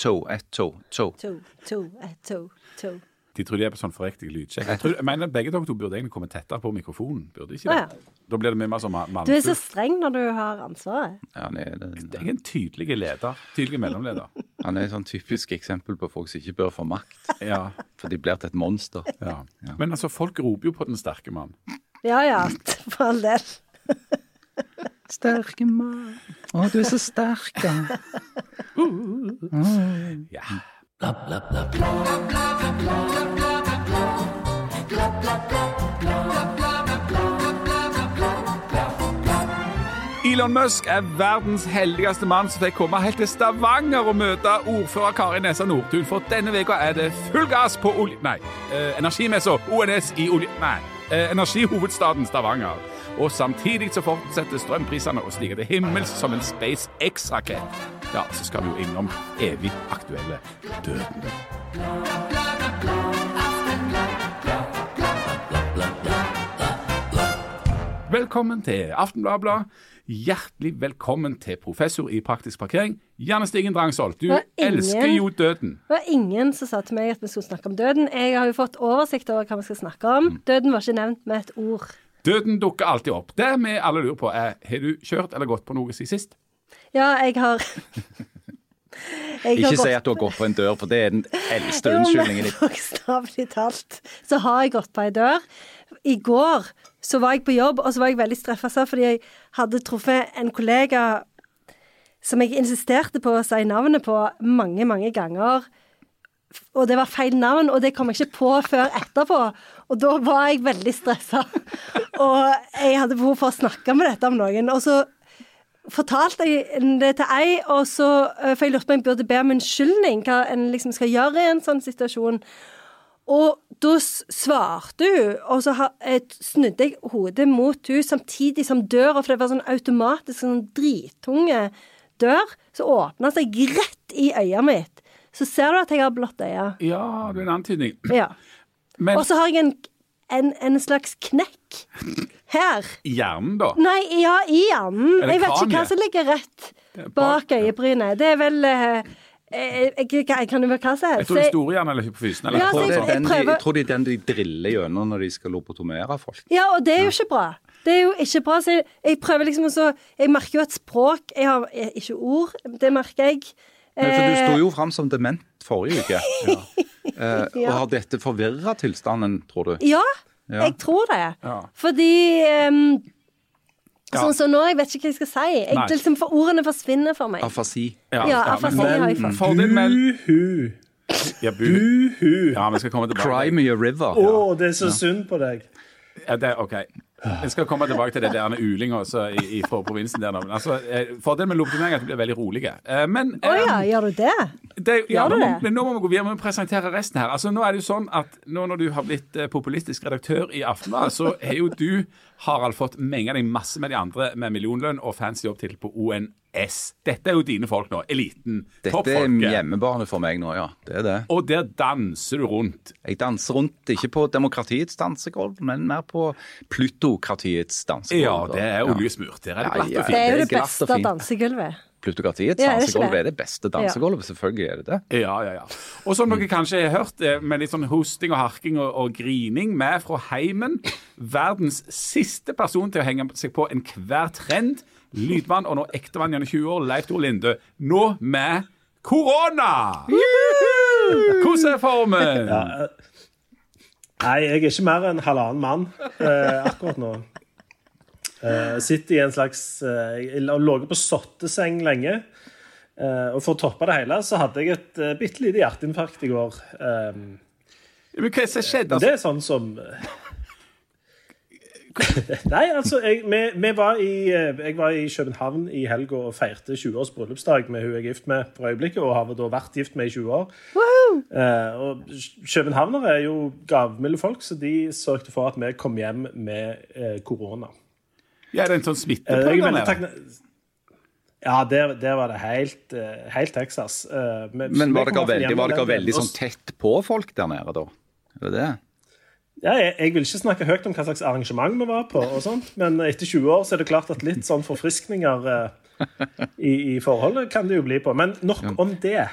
to, ett to, to. To, to, ett, to, to. De tror de er på sånn forriktig lydsjekk. Jeg, tror, jeg mener begge dere to burde egentlig komme tettere på mikrofonen. Burde ikke det? Ja. Da blir det mye mer som Du er så streng når du har ansvaret. Ja, han, er, det- Jeg er en tydelig leder. Tydelig mellomleder. han er et sånn typisk eksempel på folk som ikke bør få makt, Ja, for de blir til et monster. ja. Men altså, folk roper jo på den sterke mann. Ja ja, for all del. Sterke mann, å du er så sterk, ja. Ja. Elon Musk er verdens heldigste mann som fikk komme helt til Stavanger og møte ordfører Kari Nessa Nordtun. For denne veka er det full gass på olje... Nei, eh, energimessa ONS i olje... Nei, eh, energihovedstaden Stavanger. Og samtidig så fortsetter strømprisene å stige til himmels som en SpaceX-rakett. Ja, så skal vi jo innom evig aktuelle døden. Velkommen til Aftenbladet. Hjertelig velkommen til professor i praktisk parkering, Janne Stigen Drangsholt. Du ingen- elsker jo døden. Det var ingen som sa til meg at vi skulle snakke om døden. Jeg har jo fått oversikt over hva vi skal snakke om. Døden var ikke nevnt med et ord. Døden dukker alltid opp. Det vi alle lurer på, er har du kjørt eller gått på noe siden sist? Ja, jeg har jeg Ikke si gått- at du har gått på en dør, for det er den eldste Jo, men unnskyldningen din. Bokstavelig talt så har jeg gått på ei dør. I går så var jeg på jobb, og så var jeg veldig stressa fordi jeg hadde truffet en kollega som jeg insisterte på å si navnet på mange, mange ganger. Og det var feil navn, og det kom jeg ikke på før etterpå. Og da var jeg veldig stressa. Og jeg hadde behov for å snakke med dette om noen. Og så fortalte jeg det til ei, og så, eh, for jeg lurte på om jeg burde be om unnskyldning, hva en liksom skal gjøre i en sånn situasjon. Og da svarte hun, og så eh, snudde jeg hodet mot hun samtidig som døra, for det var sånn automatisk sånn drittunge dør, så åpna seg rett i øyet mitt. Så ser du at jeg har blått øye. Ja, det er en antydning. Ja. Men Og så har jeg en, en, en slags knekk her. i hjernen, da? Nei, ja, i hjernen. Er Jeg vet ikke hva som ligger rett bak, bak øyebrynet. Det er vel eh, eh, jeg, jeg, Kan jo være hva som helst. Jeg tror det er Jeg- storhjernen eller hypofysen. Eller Ja, jeg, så Det jeg- er den de, prøver- jeg tror det er den de driller gjennom når de skal lobotomere folk. Ja, og det er jo ikke bra. Det er jo ikke bra. Så jeg, jeg prøver liksom også Jeg merker jo et språk Jeg har eh, ikke ord, det merker jeg. Men for Du Eh, sto jo fram som dement forrige uke. Eh, Ja. Og har dette forvirra tilstanden, tror du? Ja, Ja. jeg tror det. Ja. Fordi um, Ja. Sånn som nå, jeg vet ikke hva jeg skal si. Jeg, liksom, for Ordene forsvinner for meg. Afasi. Ja, ja afasi har jeg fått. Buhu. ja, bu. Buhu. ja, vi skal komme tilbake. Cry me a river. Å, det er så synd på deg. Ja, det, ok. Jeg skal komme tilbake til det der med uling også i, i, fra provinsen der nå. Men altså, eh, fordelen med lobotomering er at de blir veldig rolige. Eh, Men Å ja, um, gjør du det? det, ja, Gjør du nå, det? men nå må vi gå videre med å presentere resten her. Altså, nå er det jo sånn at nå når du har blitt populistisk redaktør i Aftenbladet, så er jo du, Harald, fått menga deg masse med de andre med millionlønn og fancy jobbtittel på ONS. Dette er jo dine folk nå. Eliten. Dette er hjemmebane for meg nå, ja. Det er det. Og der danser du rundt. Jeg danser rundt, ikke på demokratiets dansegulv, men mer på plutokratiets dansegulv. Ja, det er oljesmurt. Der er det glatt og fint. Det er jo det beste dansegulvet. Plutokratiets Ja, er det dansegulv er det beste dansegulvet. Selvfølgelig er det det. Ja, ja, ja. Og som dere kanskje har hørt, eh, med litt sånn hosting og harking og, og grining, med fra heimen, verdens siste person til å henge seg på enhver trend, lydmann og nå ektemann gjennom 20 år, Leif Tor Linde, nå med korona! Hvordan er formen? Nei, jeg er ikke mer enn halvannen mann eh, akkurat nå. Eh, sitter i en slags uh, ligget på sotteseng lenge. Uh, og for å toppe det hele, så hadde jeg et uh, bitte lite hjerteinfarkt i går. Um, Men hva er det som skjedde? det Altså, er sånn som Nei, altså, jeg, vi, vi var i, jeg var i København i helga og feirte 20-års bryllupsdag med hun jeg er gift med for øyeblikket, og har da vært gift med i 20 år. Eh, og københavnere er jo gavmilde folk, så de sørget for at vi kom hjem med eh, ja, er det en sånn Eh, smitteplan er der? Ja, der, der var det helt, eh, helt Texas. Men, Men var dere veldig, var dere veldig sånn tett på folk der nede, da? Er det det? Ja, jeg, jeg vil ikke snakke høyt om hva slags arrangement vi var på, og sånt, men etter 20 år så er det klart at litt sånn forfriskninger eh, i, i forholdet, kan det jo bli på. Men nok om det.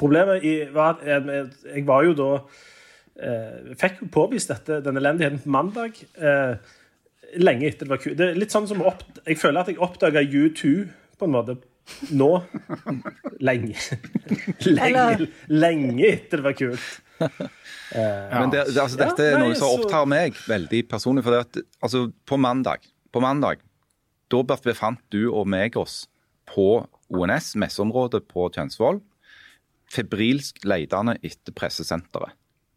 Problemet i, var at jeg, jeg var jo da eh, Fikk påvist dette, den elendigheten på mandag. Eh, lenge etter det var kult. Det er litt sånn som opp, Jeg føler at jeg oppdaga U2 på en måte nå. Lenge. lenge, lenge etter det var kult. Men det, det, altså, Ja, dette er noe som opptar meg veldig personlig. For det at, altså, på mandag, på mandag da befant du og meg oss på ONS, messeområdet på Tjønsvoll, febrilsk leitende etter pressesenteret.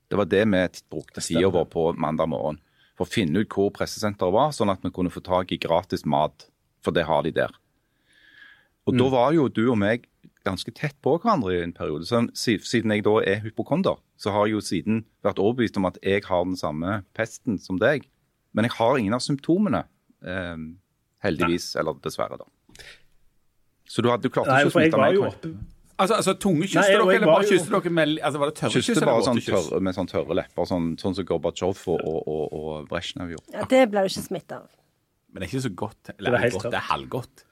Det var det vi brukte tida vår på mandag morgen. For å finne ut hvor pressesenteret var, sånn at vi kunne få tak i gratis mat. For det har de der. Og da var jo du og meg ganske tett på hverandre i en periode. Så siden jeg da er hypokonder, så har jeg jo siden vært overbevist om at jeg har den samme pesten som deg. Men jeg har ingen av symptomene. Eh, heldigvis, eller dessverre, da. Så du hadde jo klart Nei, ikke å smitte meg. oppe Altså, altså tunge kysser dere, eller bare kysser dere med altså, Var det tørre kyss eller bare sånn tørre, med sånn tørre lepper, sånn, sånn som Gorbatsjov og, og, og, og Brezjnev gjorde. Ja, det ble du ikke smitta av. Men det er ikke så godt. Det Eller det er godt, det er halvgodt.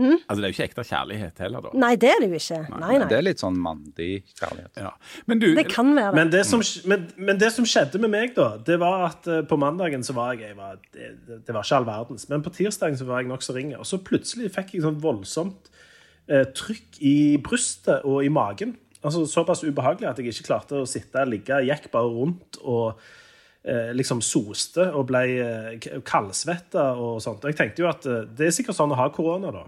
Mm. Altså, det er jo ikke ekte kjærlighet heller, da. Nei, det er det jo ikke. Nei, nei. Det er litt sånn mandig kjærlighet. Ja. Men du, Det kan være Men det. som, men, men det som skjedde med meg, da, det var at uh, på mandagen så var jeg, jeg var, det, det- var ikke all verdens. Men på tirsdagen så var jeg nokså ringe. Og så plutselig fikk jeg sånn voldsomt trykk i brystet og i magen. Altså Såpass ubehagelig at jeg ikke klarte å sitte ligge. Jeg gikk bare rundt og eh, liksom soste og ble eh, kaldsvetta og sånt. Og jeg tenkte jo at eh, det er sikkert sånn å ha korona, da.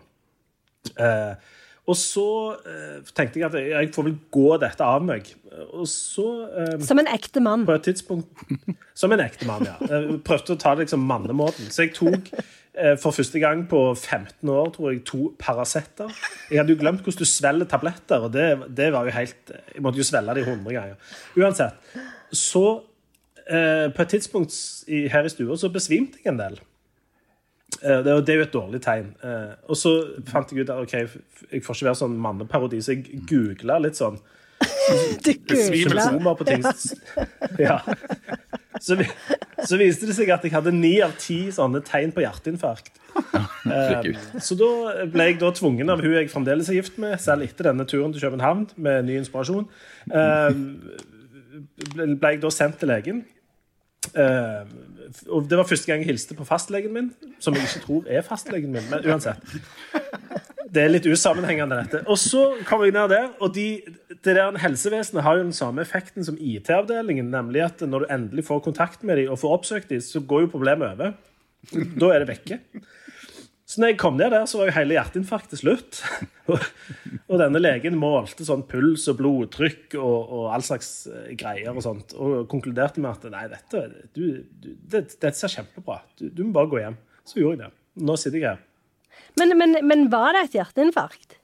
Eh, og så eh, tenkte jeg at jeg, jeg får vel gå dette av meg. Og så eh, Som en ekte mann. på et tidspunkt Som en ekte mann, ja. Jeg prøvde å ta det liksom mannemåten. Så jeg tok eh, for første gang på 15 år tror jeg, to Paracet-er. Jeg hadde jo glemt hvordan du svelger tabletter, og det, det var jo helt Jeg måtte jo svelge de 100 ganger. Uansett. Så eh, på et tidspunkt i, her i stua så besvimte jeg en del. Eh, Det, det er jo et dårlig tegn. Eh, Og så fant jeg ut at ok, jeg får ikke være sånn manneparodi, så jeg googla litt sånn Du googla? symptomer på ting. Ja. Så, så viste det seg at jeg hadde ni av ti sånne tegn på hjerteinfarkt. Eh, Så da ble jeg da tvungen av hun jeg fremdeles er gift med, selv etter denne turen til København med ny inspirasjon, eh, ble jeg da sendt til legen. Eh, og Det var første gang jeg hilste på fastlegen min, som jeg ikke tror er fastlegen min. Men uansett. Det er litt usammenhengende, dette. Og så kommer jeg ned der, og de, det der helsevesenet har jo den samme effekten som IT-avdelingen, nemlig at når du endelig får kontakt med dem og får oppsøkt dem, så går jo problemet over. Da er det vekke. Så når jeg kom ned der, så var jo hele hjerteinfarktet slutt. Og, denne legen målte sånn puls og blodtrykk og, og all slags eh, greier og sånt, og konkluderte med at nei, dette, du, du, det, dette ser kjempebra. Du, du må bare gå hjem. Så gjorde jeg det. Nå sitter jeg her. Men, men, men var det et hjerteinfarkt?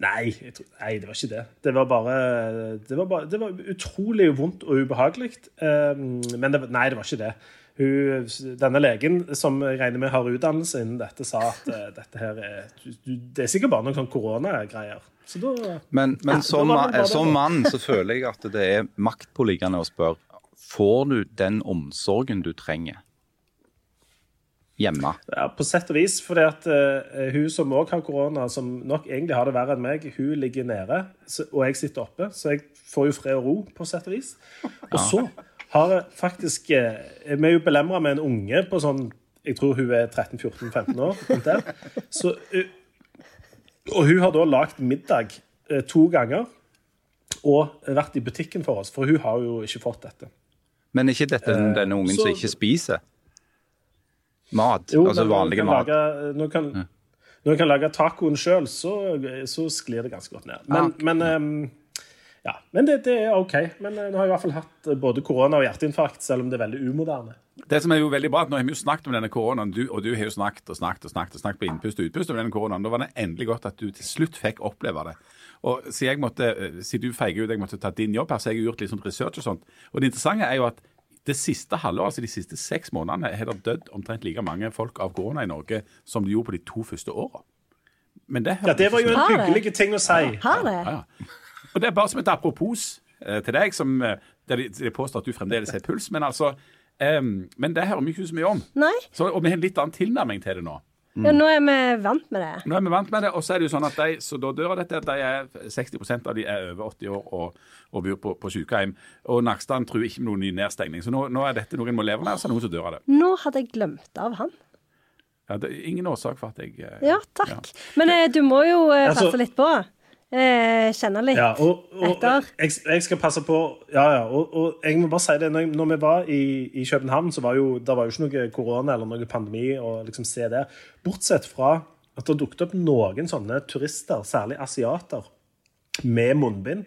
Nei, jeg tror, nei, det var ikke det. Det var bare Det var, bare, det var utrolig vondt og ubehagelig. Um, men det, nei, det var ikke det. Hun, denne legen, som jeg regner med har utdannelse innen dette, sa at eh, dette her er du, du, Det er sikkert bare noen sånn koronagreier. Så da Men, men som, da som mann så føler jeg at det er maktpåliggende å spørre Får du den omsorgen du trenger hjemme? Ja, på sett og vis. For at eh, hun som òg har korona, som nok egentlig har det verre enn meg, hun ligger nede, så, og jeg sitter oppe. Så jeg får jo fred og ro, på sett og vis. Og så har jeg faktisk uh, Vi er jo belemra med en unge på sånn Jeg tror hun er 13-14-15 år. Så, uh, og hun har da lagd middag to ganger. Og vært i butikken for oss, for hun har jo ikke fått dette. Men er ikke dette den- denne ungen som så- ikke spiser mat? Jo, altså men når vanlig jeg kan mat? Lage, når, jeg kan, når jeg kan lage tacoen sjøl, så, så sklir det ganske godt ned. Men, Ah, men, um, ja, men det, det er OK. Men eh, nå har jeg i hvert fall hatt eh, både korona og hjerteinfarkt, selv om det er veldig umoderne. Det som er jo veldig bra, at Nå har vi jo snakket om denne koronaen, du, og du har jo snakket og snakket og snakket og snakket på innpust og utpust om denne koronaen. Da var det endelig godt at du til slutt fikk oppleve det. Og Siden jeg måtte, eh, siden du feiger ut jeg måtte ta din jobb her, så har jeg gjort litt sånn research og sånt. Og det interessante er jo at det siste halvåret, altså de siste seks månedene, har det dødd omtrent like mange folk av korona i Norge som det gjorde på de to første åra. Men det, Ja, Det var jo en hyggelig ting å si. Har det? Ja, ja. Og det er bare som et apropos eh, til deg, som, eh, der de, de påstår at du fremdeles har puls. Men altså, eh, men det hører vi ikke så mye om. Nei? Så, og vi har en litt annen tilnærming til det nå. Ja, nå er vi vant med det. Nå er vi vant med det, og så er det jo sånn at de som da dør av dette, de er 60% av de er over 80 år og, og bor på, på sykehjem. Og Nakstad tror ikke med noen ny nedstengning. Så nå, nå er dette noe en må leve med, og så er det noen som dør av det. Nå hadde jeg glemt av han. Ja, det er ingen årsak for at jeg eh, Ja, takk. Men eh, du må jo eh, Altså- passe litt på. Eh, kjenne litt Ja, og, og etter. jeg, jeg skal passe på Ja, ja. Og, og jeg må bare si det, når, jeg, når vi var i, i København, så var jo det var jo ikke noe korona eller noe pandemi å liksom se det. Bortsett fra at det dukket opp noen sånne turister, særlig asiater, med munnbind.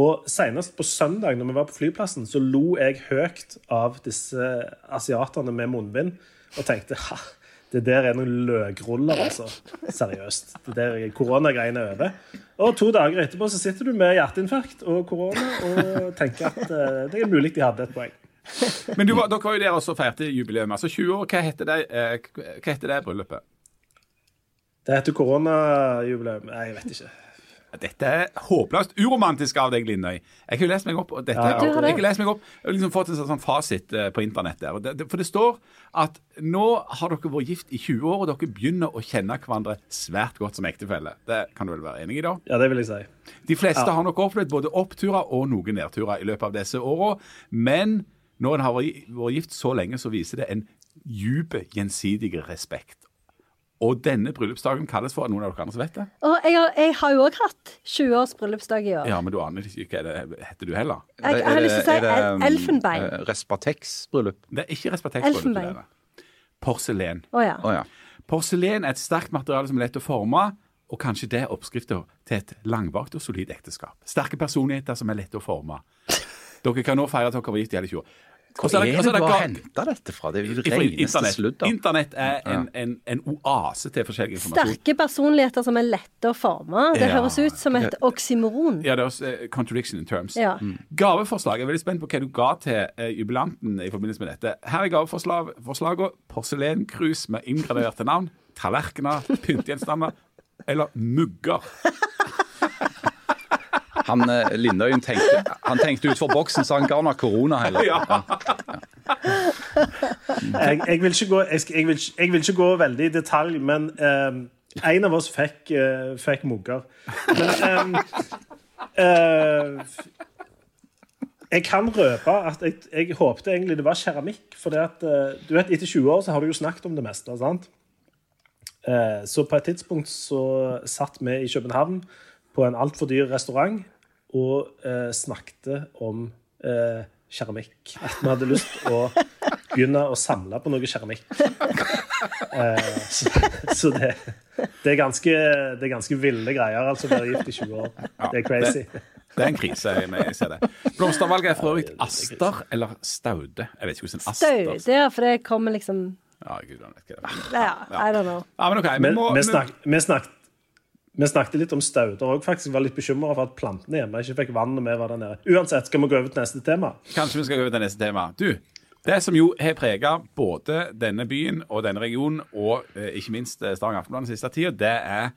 Og senest på søndag, når vi var på flyplassen, så lo jeg høyt av disse asiaterne med munnbind og tenkte ha, det der er noen løkruller, altså. Seriøst. Det der koronagreiene er over. Og to dager etterpå så sitter du med hjerteinfarkt og korona og tenker at uh, det er mulig de hadde et poeng. Men du, dere var jo der også og feirte jubileum. Altså 20 år, hva heter det, eh, hva heter det bryllupet? Det heter koronajubileum. Nei, jeg vet ikke. Dette er håpløst uromantisk av deg, Lindøy. Jeg har jo lest meg opp og dette, Ja, jeg har lest meg opp, og liksom fått en sånn fasit eh, på internett der. For det står at nå har dere vært gift i 20 år, og dere begynner å kjenne hverandre svært godt som ektefelle. Det kan du vel være enig i, da? Ja, det vil jeg si. De fleste har nok opplevd både oppturer og noen nedturer i løpet av disse åra. Men når en har vært gift så lenge, så viser det en dyp gjensidig respekt. Og denne bryllupsdagen kalles for noen av dere andre som vet det? Og jeg, har- jeg har jo òg hatt 20 års bryllupsdag i år. Ja, men du aner ikke hva det heter du heller. Jeg, jeg har lyst til å si Er det, el um, elfenbein. eh, Respatex-bryllup? Det er ikke respektexbryllup. Elfenbein. Porselen. Oh, ja. Oh, ja. Porselen er et sterkt materiale som er lett å forme, og kanskje det er oppskriften til et langvart og solid ekteskap. Sterke personligheter som er lette å forme. Dere kan nå feire at dere var gift i hele 20 år. Hvor er det du har henta dette fra? Det er jo reneste Internett. sludder. Internett er en, en, en oase til forskjellig informasjon. Sterke personligheter som er lette å forme. Det Ja. høres ut som et oksymoron. Ja, det er også eh, contradiction in terms. Ja. Gaveforslag. Jeg er veldig spent på hva du ga til eh, jubilanten i forbindelse med dette. Her er gaveforslagene. Porselenkrus med inngraderte navn. Tallerkener, pyntegjenstander eller mugger. Han eh, Lindøyen tenkte, han tenkte utfor boksen, så han ga nok korona heller. Ja. Jeg, jeg, vil ikke gå, jeg, jeg, vil, jeg vil ikke gå veldig i detalj, men um, en av oss fikk, uh, fikk mugger. Men um, uh, jeg kan røpe at jeg, jeg håpte egentlig det var keramikk. For det at, du vet, etter 20 år så har du jo snakket om det meste. sant? Eh, så på et tidspunkt så satt vi i København på en altfor dyr restaurant og eh, snakket om eh, keramikk. At vi hadde lyst å begynne å samle på noe keramikk. Eh, så så det, det, er ganske, det er ganske ville greier, altså, å være gift i 20 år. Det er crazy. Det er en krise. Jeg, ser det. Blomstervalget er for øvrig Aster eller Staude. Jeg vet ikke hvordan Aster Staude, ja, for det kommer liksom Ja, gud, jeg vet ikke det. Ja, I don't know. Ja, men ok. Vi må, vi, snak, vi, snakket, vi snakket litt om stauder òg, faktisk. Var litt bekymra for at plantene hjemme ikke fikk vann når vi var der nede. Uansett, skal vi gå over til neste tema? Kanskje vi skal gå over til neste tema. Du, det som jo har prega både denne byen og denne regionen, og eh, ikke minst eh, Stavanger Aftenblad den siste tida, det er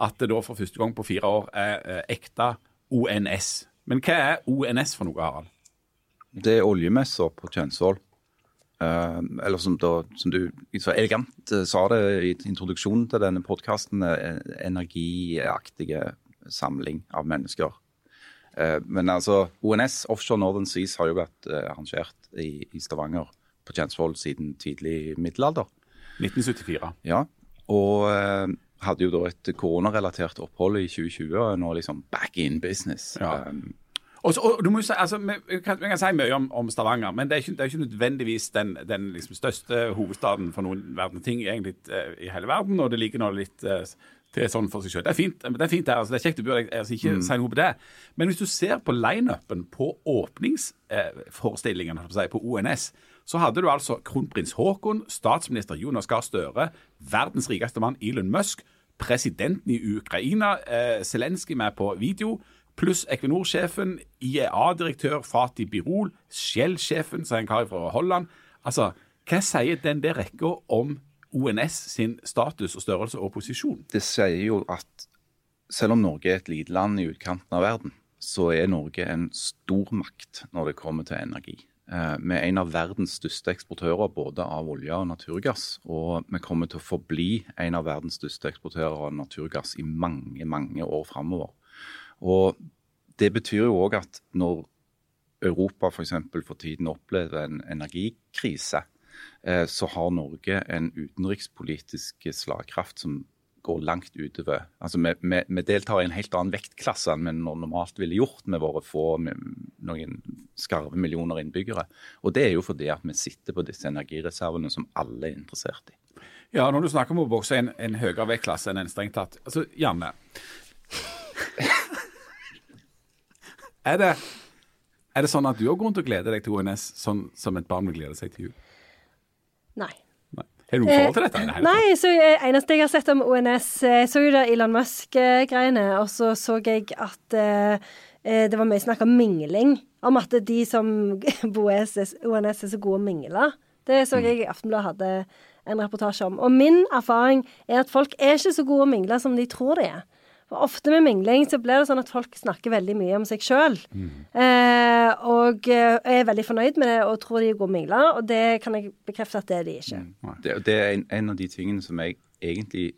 at det da for første gang på fire år er eh, ekte ONS. Men hva er ONS for noe, Harald? Det er oljemessa på Kjønsvoll. Eh, eller som, da, som du så elegant eh, sa det i introduksjonen til denne podkasten, energiaktige samling av mennesker. Eh, men altså, ONS, Offshore Northern Seas, har jo vært eh, arrangert i, i Stavanger på Kjensvoll siden tidlig middelalder. 1974. Ja, og eh, hadde jo da et koronarelatert opphold i 2020, og nå liksom back in business. Ja. Um, Og, så, og du må jo si, altså, vi, kan, vi kan si mye om, om Stavanger, men det er ikke, det er ikke nødvendigvis den, den liksom største hovedstaden for noen verden ting egentlig eh, i hele verden, og det ligger nå litt eh, til sånn for seg selv. Det er fint, det er fint der, altså, det er kjekt, å bør altså, ikke si noe på det. Men hvis du ser på lineupen på åpningsforestillingen si, på ONS, så hadde du altså kronprins Haakon, statsminister Jonas Gahr Støre, verdens rikeste mann Elon Musk, presidenten i Ukraina, eh, Zelenskyj med på video, pluss Equinor-sjefen, IEA-direktør Fatih Birol, Shell-sjefen, som er en kar fra Holland. Altså, hva sier den der rekka om ONS sin status og størrelse og posisjon? det sier jo at selv om Norge er et lite land i utkanten av verden, så er Norge en stormakt når det kommer til energi. Eh, Vi er en av verdens største eksportører både av olje og naturgass. Og vi kommer til å forbli en av verdens største eksportører av naturgass i mange, mange år framover. Og det betyr jo òg at når Europa f.eks. For, for tiden opplever en energikrise, eh, så har Norge en utenrikspolitisk slagkraft som går langt utover. Altså, vi, vi, vi deltar i en helt annen vektklasse enn vi normalt ville gjort med våre få noen skarve millioner innbyggere. Og det er jo fordi at vi sitter på disse energireservene som alle er interessert i. Ja, når du snakker om å bokse en, en høyere vektklasse enn en strengt tatt Altså, Janne. Er, det, er det sånn at du har grunn til å glede deg til ONS sånn som et barn vil glede seg til jul? Nei. Har du noe forhold til dette? i det Nei, så eh, eneste jeg har sett om ONS, jeg så jo det Elon Musk-greiene, og så så jeg at eh, eh, det var mye snakk om mingling. Om at de som bor ONS er ONS er så gode å mingle. Det så jeg i Aftenbladet hadde en reportasje om. Og min erfaring er at folk er ikke så gode å mingle som de tror de er. For ofte med mingling så blir det sånn at folk snakker veldig mye om seg sjøl. Eh, og eh, er veldig fornøyd med det og tror de er gode mingler, og det kan jeg bekrefte at det er de ikke. Det, det er en, en av de tingene som jeg egentlig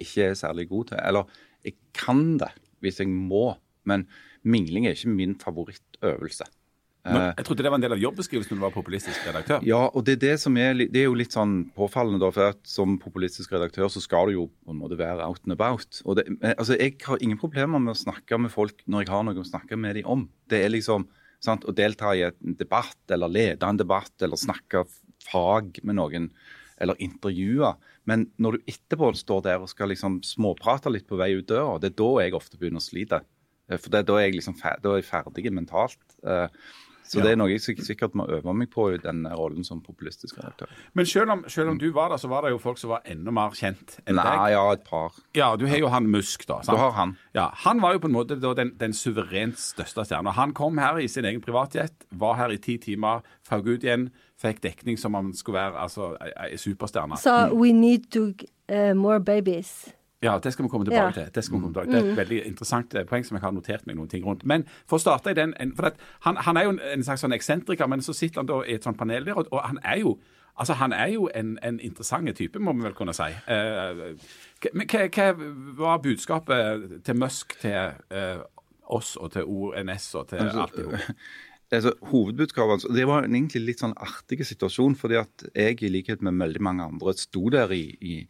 ikke er særlig god til. Eller jeg kan det hvis jeg må, men mingling er ikke min favorittøvelse. Men Eh, jeg trodde det var en del av jobbeskrivelsen når du var populistisk redaktør. Ja, og det er det som er, det er jo litt sånn påfallende, da, for at som populistisk redaktør så skal du jo på en måte være out and about. Og det, altså, Jeg har ingen problemer med å snakke med folk når jeg har noe å snakke med dem om. Det er liksom sant, å delta i en debatt, eller lede en debatt, eller snakke fag med noen, eller intervjue. Men når du etterpå står der og skal liksom småprate litt på vei ut døra, det er da jeg ofte begynner å slite. Eh, For det, da er jeg liksom da er jeg ferdig mentalt. Så det er noe jeg sikkert må øve meg på i den rollen som populistisk redaktør. Men selv om, selv om du var der, så var det jo folk som var enda mer kjent enn Nei, deg. ja, et par. Ja, du har jo han Musk, da. sant? Du har han. Ja, Han var jo på en måte da den, den suverent største stjerna. Han kom her i sin egen privatjet, var her i ti timer, faug ut igjen, fikk dekning som om han skulle være altså, ei, superstjerne. Sa 'we need to uh, more babies'. Ja, det skal vi komme tilbake Ja. til. Det skal vi komme tilbake. Det er et veldig interessant eh, poeng som jeg har notert meg noen ting rundt. Men for å starte i den for at han, han er jo en, en slags sånn eksentriker, men så sitter han da i et sånt panel der, og, og han er jo Altså, Han er jo en, en interessant type, må vi vel kunne si. Eh, men hva, hva var budskapet til Musk til eh, oss og til ONS og til alt i hop? Altså, hovedbudskapet hans, Det var en egentlig litt sånn artig situasjon, fordi at jeg, i likhet med veldig mange andre, sto der i, i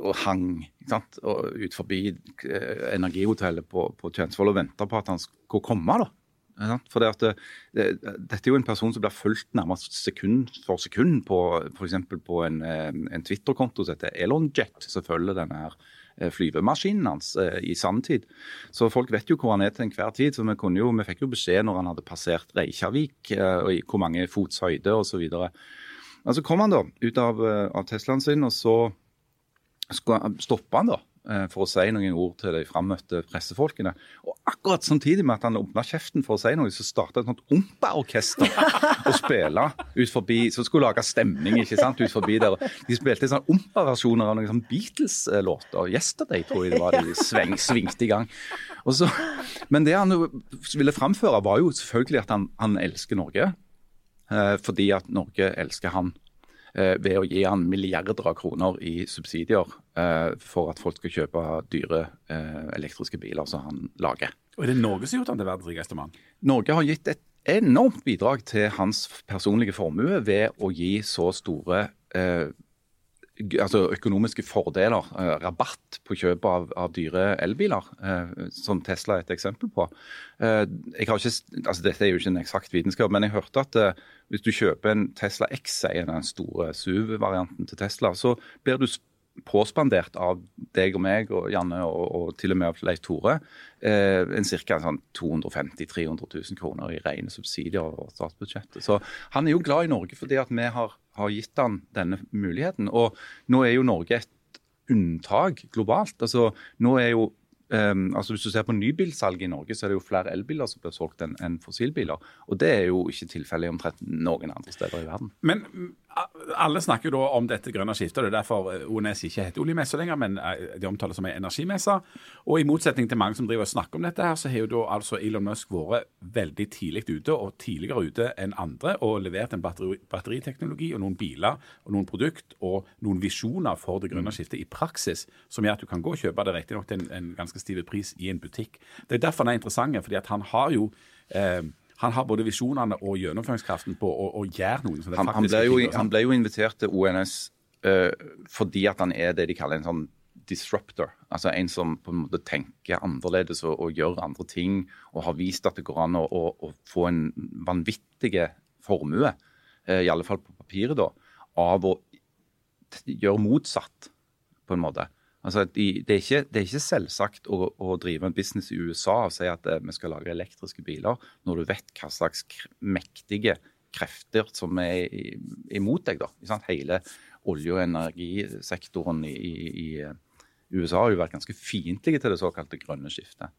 og hang sant? Og ut forbi eh, energihotellet på, på Tjensvoll og venta på at han skulle komme. da. For det at det, det, Dette er jo en person som blir fulgt nærmest sekund for sekund på f.eks. på en, eh, en Twitter-konto som heter Elonjet, som følger denne her eh, flyvemaskinen hans eh, i sanntid. Så folk vet jo hvor han er til enhver tid. så Vi, jo, vi fikk jo beskjed når han hadde passert Reykjavik, eh, og hvor mange fots høyde osv. Men så kom han da ut av, eh, av Teslaen sin, og så stoppa han da eh, for å si noen ord til de frammøtte pressefolkene. Og akkurat samtidig med at han åpna kjeften for å si noe, så starta et sånt ompa-orkester å spille ut forbi, som skulle lage stemning ikke sant, ut forbi der. De spilte sånn ompa-versjoner av noen sånn Beatles-låter. 'Yesterday' tror jeg det var de sving, svingte i gang. Så, men det han ville framføre, var jo selvfølgelig at han, han elsker Norge. Eh, fordi at Norge elsker han ved å gi han milliarder av kroner i subsidier eh, for at folk skal kjøpe dyre eh, elektriske biler som han lager. Og er det Norge som har gjort han til verdens rikeste mann? Norge har gitt et enormt bidrag til hans personlige formue ved å gi så store eh, altså økonomiske fordeler, eh, rabatt på kjøp av, av dyre elbiler, eh, som Tesla er et eksempel på. Eh, jeg har ikke, altså Dette er jo ikke en eksakt vitenskap, men jeg hørte at eh, hvis du kjøper en Tesla X, sier den store SUV-varianten til Tesla, så blir du påspandert av deg og meg og Janne og, og til og med av Leif Tore eh, en ca. Sånn 250 000-300 000 kroner i rene subsidier over statsbudsjettet. Så han er jo glad i Norge fordi at vi har, har gitt han denne muligheten. Og nå er jo Norge et unntak globalt. Altså, nå er jo Um, altså Hvis du ser på nybilsalget i Norge, så er det jo flere elbiler som blir solgt enn en fossilbiler. Og det er jo ikke tilfellet omtrent noen andre steder i verden. Men alle snakker jo da om dette grønne skiftet. Det er derfor eh, ONS ikke heter oljemesse lenger, men eh, de omtales som en energimesse. Og i motsetning til mange som driver og snakker om dette, her, så har jo da altså Elon Musk vært veldig tidlig ute, og tidligere ute enn andre, og levert en batteri, batteriteknologi og noen biler og noen produkt og noen visjoner for det grønne skiftet i praksis, som gjør at du kan gå og kjøpe det riktignok til en, en ganske stiv pris i en butikk. Det er derfor han er interessant, fordi at han har jo eh, han har både visjonene og gjennomføringskraften på å, å gjøre noe. Han, han, ble jo, han, ble jo, invitert til ONS uh, fordi at han er det de kaller en sånn disruptor. Altså en som på en måte tenker annerledes og, og gjør andre ting, og har vist at det går an å, å, å få en vanvittig formue, uh, i alle fall på papiret, da, av å gjøre motsatt, på en måte. Altså, det, er ikke, det, er ikke, selvsagt å, å, drive en business i USA og si at eh, vi skal lage elektriske biler, når du vet hva slags mektige krefter som er imot deg. da. Hele olje- og energisektoren i, i, i USA har jo vært ganske fiendtlige til det såkalte grønne skiftet.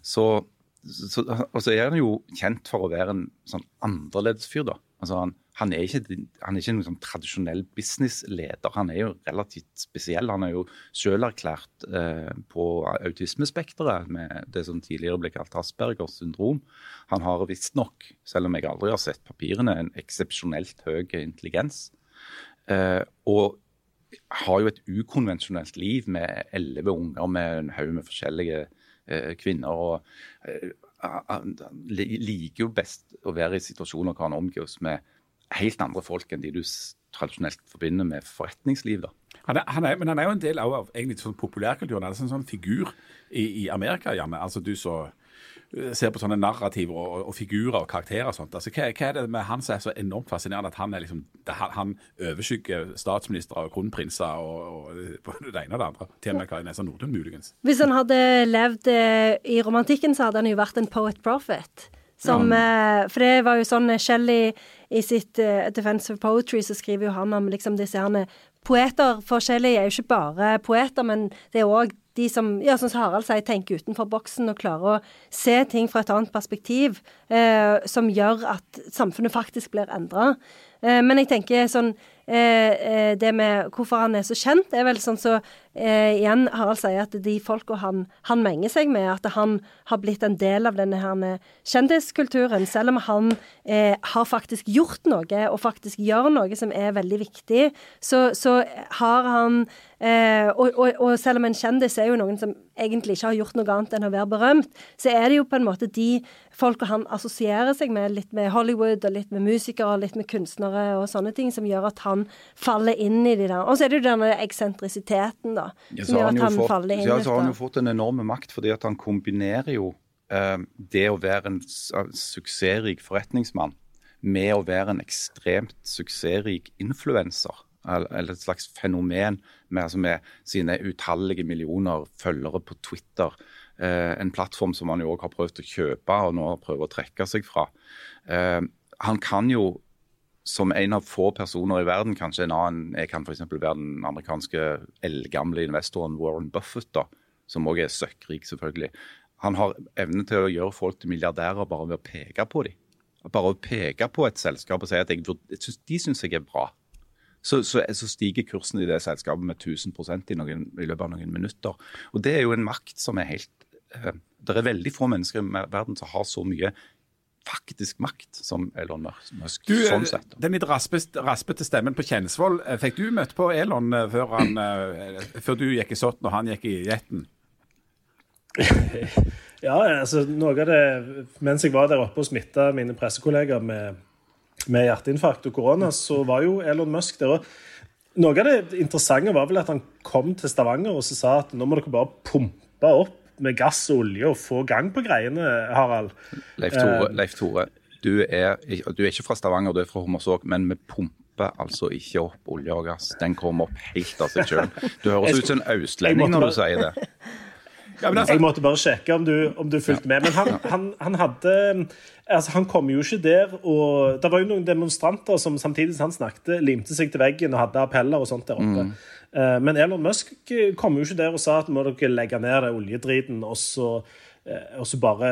Så, så, og så er han jo kjent for å være en sånn annerledes fyr. da. Altså han, han, er ikke, han er ikke en sånn tradisjonell businessleder. Han er jo relativt spesiell. Han er jo selv erklært eh, på autismespekteret med det som tidligere ble kalt Aspergers syndrom. Han har visstnok, selv om jeg aldri har sett papirene, en eksepsjonelt høy intelligens. Eh, og har jo et ukonvensjonelt liv med elleve unger med en haug med forskjellige eh, kvinner. og eh, han liker jo best å være i situasjoner hvor han omgås med helt andre folk enn de du tradisjonelt forbinder med forretningsliv. da. Han er, han er, men han er jo en del av egentlig sånn populærkulturen. Han er en sånn figur i, i Amerika, Janne. Altså du så eh, ser på sånne narrativer og, og, figurer og karakterer og sånt. Altså, hva, hva, er det med han som er så enormt fascinerende at han er liksom, han, han overskygger statsministre og kronprinser og, og, det ene og det andre? Til og med Kari Nessa Nordlund, muligens. Hvis han hadde levd eh, i romantikken, så hadde han jo vært en poet prophet. Som, ja. eh, for det var jo sånn Shelley i sitt uh, Defense of Poetry så skriver jo han om liksom disse herne Poeter for Shelly er jo ikke bare poeter, men det er òg de som, ja, som Harald sier, tenker utenfor boksen og klarer å se ting fra et annet perspektiv, eh, som gjør at samfunnet faktisk blir endra. Eh, men jeg tenker sånn eh, eh, Det med hvorfor han er så kjent, er vel sånn så eh, Igjen, Harald sier at de folka han, han menger seg med, at han har blitt en del av denne her kjendiskulturen. Selv om han eh, har faktisk gjort noe, og faktisk gjør noe som er veldig viktig, så, så har han Eh, og, og, og, selv om en kjendis er jo noen som egentlig ikke har gjort noe annet enn å være berømt, så er det jo på en måte de folka han assosierer seg med, litt med Hollywood og litt med musikere og litt med kunstnere og sånne ting, som gjør at han faller inn i de der. Og så er det jo denne eksentrisiteten, da, ja, som gjør at han faller inn. Ja, så har han jo fått en enorm makt fordi at han kombinerer jo eh, det å være en suksessrik forretningsmann med å være en ekstremt suksessrik influenser eller et slags fenomen med, altså med sine utallige millioner følgere på Twitter. Eh, en plattform som han jo òg har prøvd å kjøpe og nå prøver å trekke seg fra. Eh, han kan jo som en av få personer i verden, kanskje en annen jeg kan f.eks. være den amerikanske eldgamle investoren Warren Buffett, da, som òg er søkkrik, selvfølgelig. Han har evne til å gjøre folk til milliardærer bare ved å peke på dem. Bare å peke på et selskap og si at jeg, de syns jeg er bra så, så, så, stiger kursen i det selskapet med 1000 i, noen, i løpet av noen minutter. Og Det er jo en makt som er helt uh, Det er veldig få mennesker i verden som har så mye faktisk makt som Elon Musk. Du, sånn sett. Den litt raspete, raspete stemmen på Kjensvoll, eh, fikk du møtt på Elon eh, før, han, før du gikk i sotten og han gikk i jetten? ja, altså noe av det Mens jeg var der oppe og smitta mine pressekollegaer med med hjerteinfarkt og korona, så var jo Elon Musk der. Noe av det interessante var vel at han kom til Stavanger og så sa at nå må dere bare pumpe opp med gass og olje og få gang på greiene, Harald. Leif Tore, eh, Leif Tore du, er, du, er, ikke fra Stavanger, du er fra Hommersåk, men vi pumper altså ikke opp olje og gass. Den kommer opp helt av seg sjøl. Du høres ut som en østlending når du sier det. Ja, altså, jeg måtte bare sjekke om du, om du fulgte med. Men han, han, han, hadde altså Han kom jo ikke der og Det var jo noen demonstranter som samtidig som han snakket, limte seg til veggen og hadde appeller og sånt der oppe. Mm. Uh, men Elon Musk kom jo ikke der og sa at må dere legge ned det oljedriten og så eh, og så bare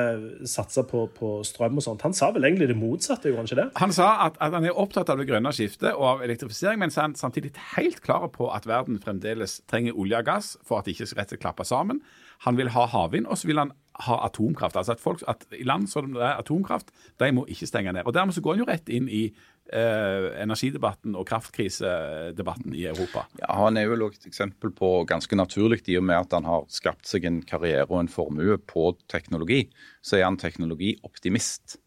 satse på, på strøm og sånt. Han sa vel egentlig det motsatte, gjorde han ikke det? Han sa at, at han er opptatt av det grønne skiftet og av elektrifisering, men samtidig helt klar på at verden fremdeles trenger olje og gass for at det ikke skal rett slett klappe sammen. Han vil ha havvind, og så vil han ha atomkraft. Altså at, folk, at land som det er atomkraft, de må ikke stenge ned. Og Dermed så går han jo rett inn i eh, energidebatten og kraftkrisedebatten i Europa. Ja, Han er jo et eksempel på ganske naturlig, i og med at han har skapt seg en karriere og en formue på teknologi. Så er han teknologioptimist.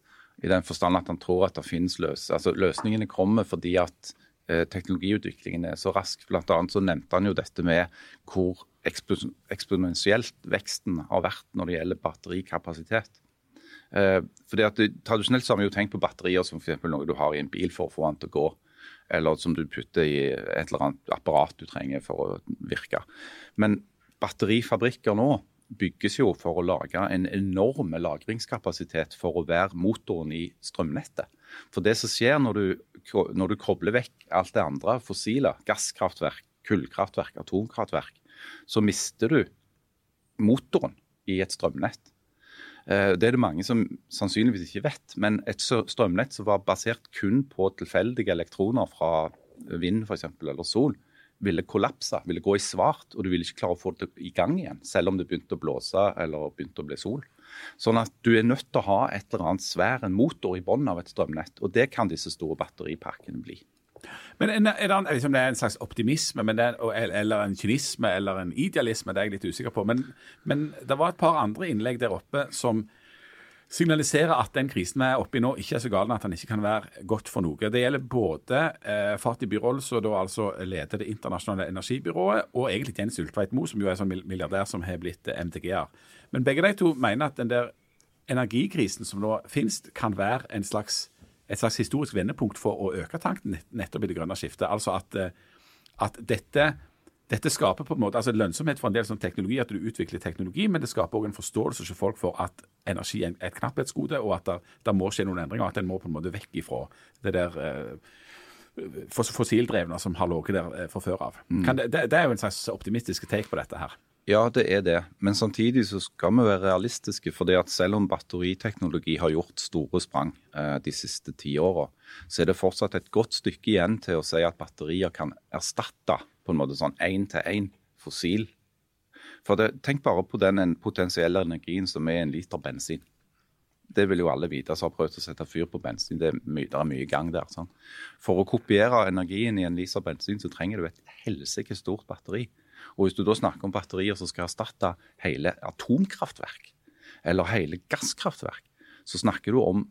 I den forstand at han tror at det finnes løs altså løsningene kommer fordi at eh, teknologiutviklingen er så rask. Blant annet så nevnte han jo dette med hvor eksponentielt veksten har vært når det gjelder batterikapasitet. Eh, fordi at det, Tradisjonelt så har vi jo tenkt på batterier som for noe du har i en bil for å få den til å gå. Eller som du putter i et eller annet apparat du trenger for å virke. Men batterifabrikker nå bygges jo for å lage en enorm lagringskapasitet for å være motoren i strømnettet. For det som skjer når du, når du kobler vekk alt det andre fossile, gasskraftverk, kullkraftverk, atomkraftverk, så mister du motoren i et strømnett. Eh, det er det mange som sannsynligvis ikke vet. Men et strømnett som var basert kun på tilfeldige elektroner fra vind for eksempel, eller sol, ville kollapse, ville gå i svart, og du ville ikke klare å få det i gang igjen, selv om det begynte å blåse eller begynte å bli sol. Sånn at du er nødt til å ha et eller annet svær en motor i bunnen av et strømnett, og det kan disse store batteriparkene bli. Men er det, liksom, det er en slags optimisme er, eller en kynisme eller en idealisme? Det er jeg litt usikker på. Men, men det var et par andre innlegg der oppe som signaliserer at den krisen vi er oppe i nå, ikke er så gal at den ikke kan være godt for noe. Det gjelder både eh, Fatih Birol, som da altså leder Det internasjonale energibyrået, og egentlig Jens Ulltveit Moe, som jo er en sånn milliardær som har blitt MDG-er. Men begge de to mener at den der energikrisen som nå finnes, kan være en slags et slags historisk vendepunkt for å øke tanken nettopp i det grønne skiftet. Altså at, eh, at dette, dette, skaper på en måte altså lønnsomhet for en del sånn teknologi, at du utvikler teknologi, men det skaper òg en forståelse hos folk for at energi er et knapphetsgode, og at det, må skje noen endringer, at en må på en måte vekk ifra det der eh, fossildrevne som har ligget der eh, fra før av. Mm. Det, det, er jo en slags optimistisk take på dette her. Ja, det er det. Men samtidig så skal vi være realistiske. for det at Selv om batteriteknologi har gjort store sprang eh, de siste ti åra, så er det fortsatt et godt stykke igjen til å si at batterier kan erstatte på en måte sånn én-til-én fossil. For det, Tenk bare på den potensielle energien som er en liter bensin. Det vil jo alle vite som har prøvd å sette fyr på bensin. Det er mye, det er mye gang der. Sånn. For å kopiere energien i en liter bensin, så trenger du et helsike stort batteri. Og Hvis du da snakker om batterier som skal erstatte hele atomkraftverk eller hele gasskraftverk, så snakker du om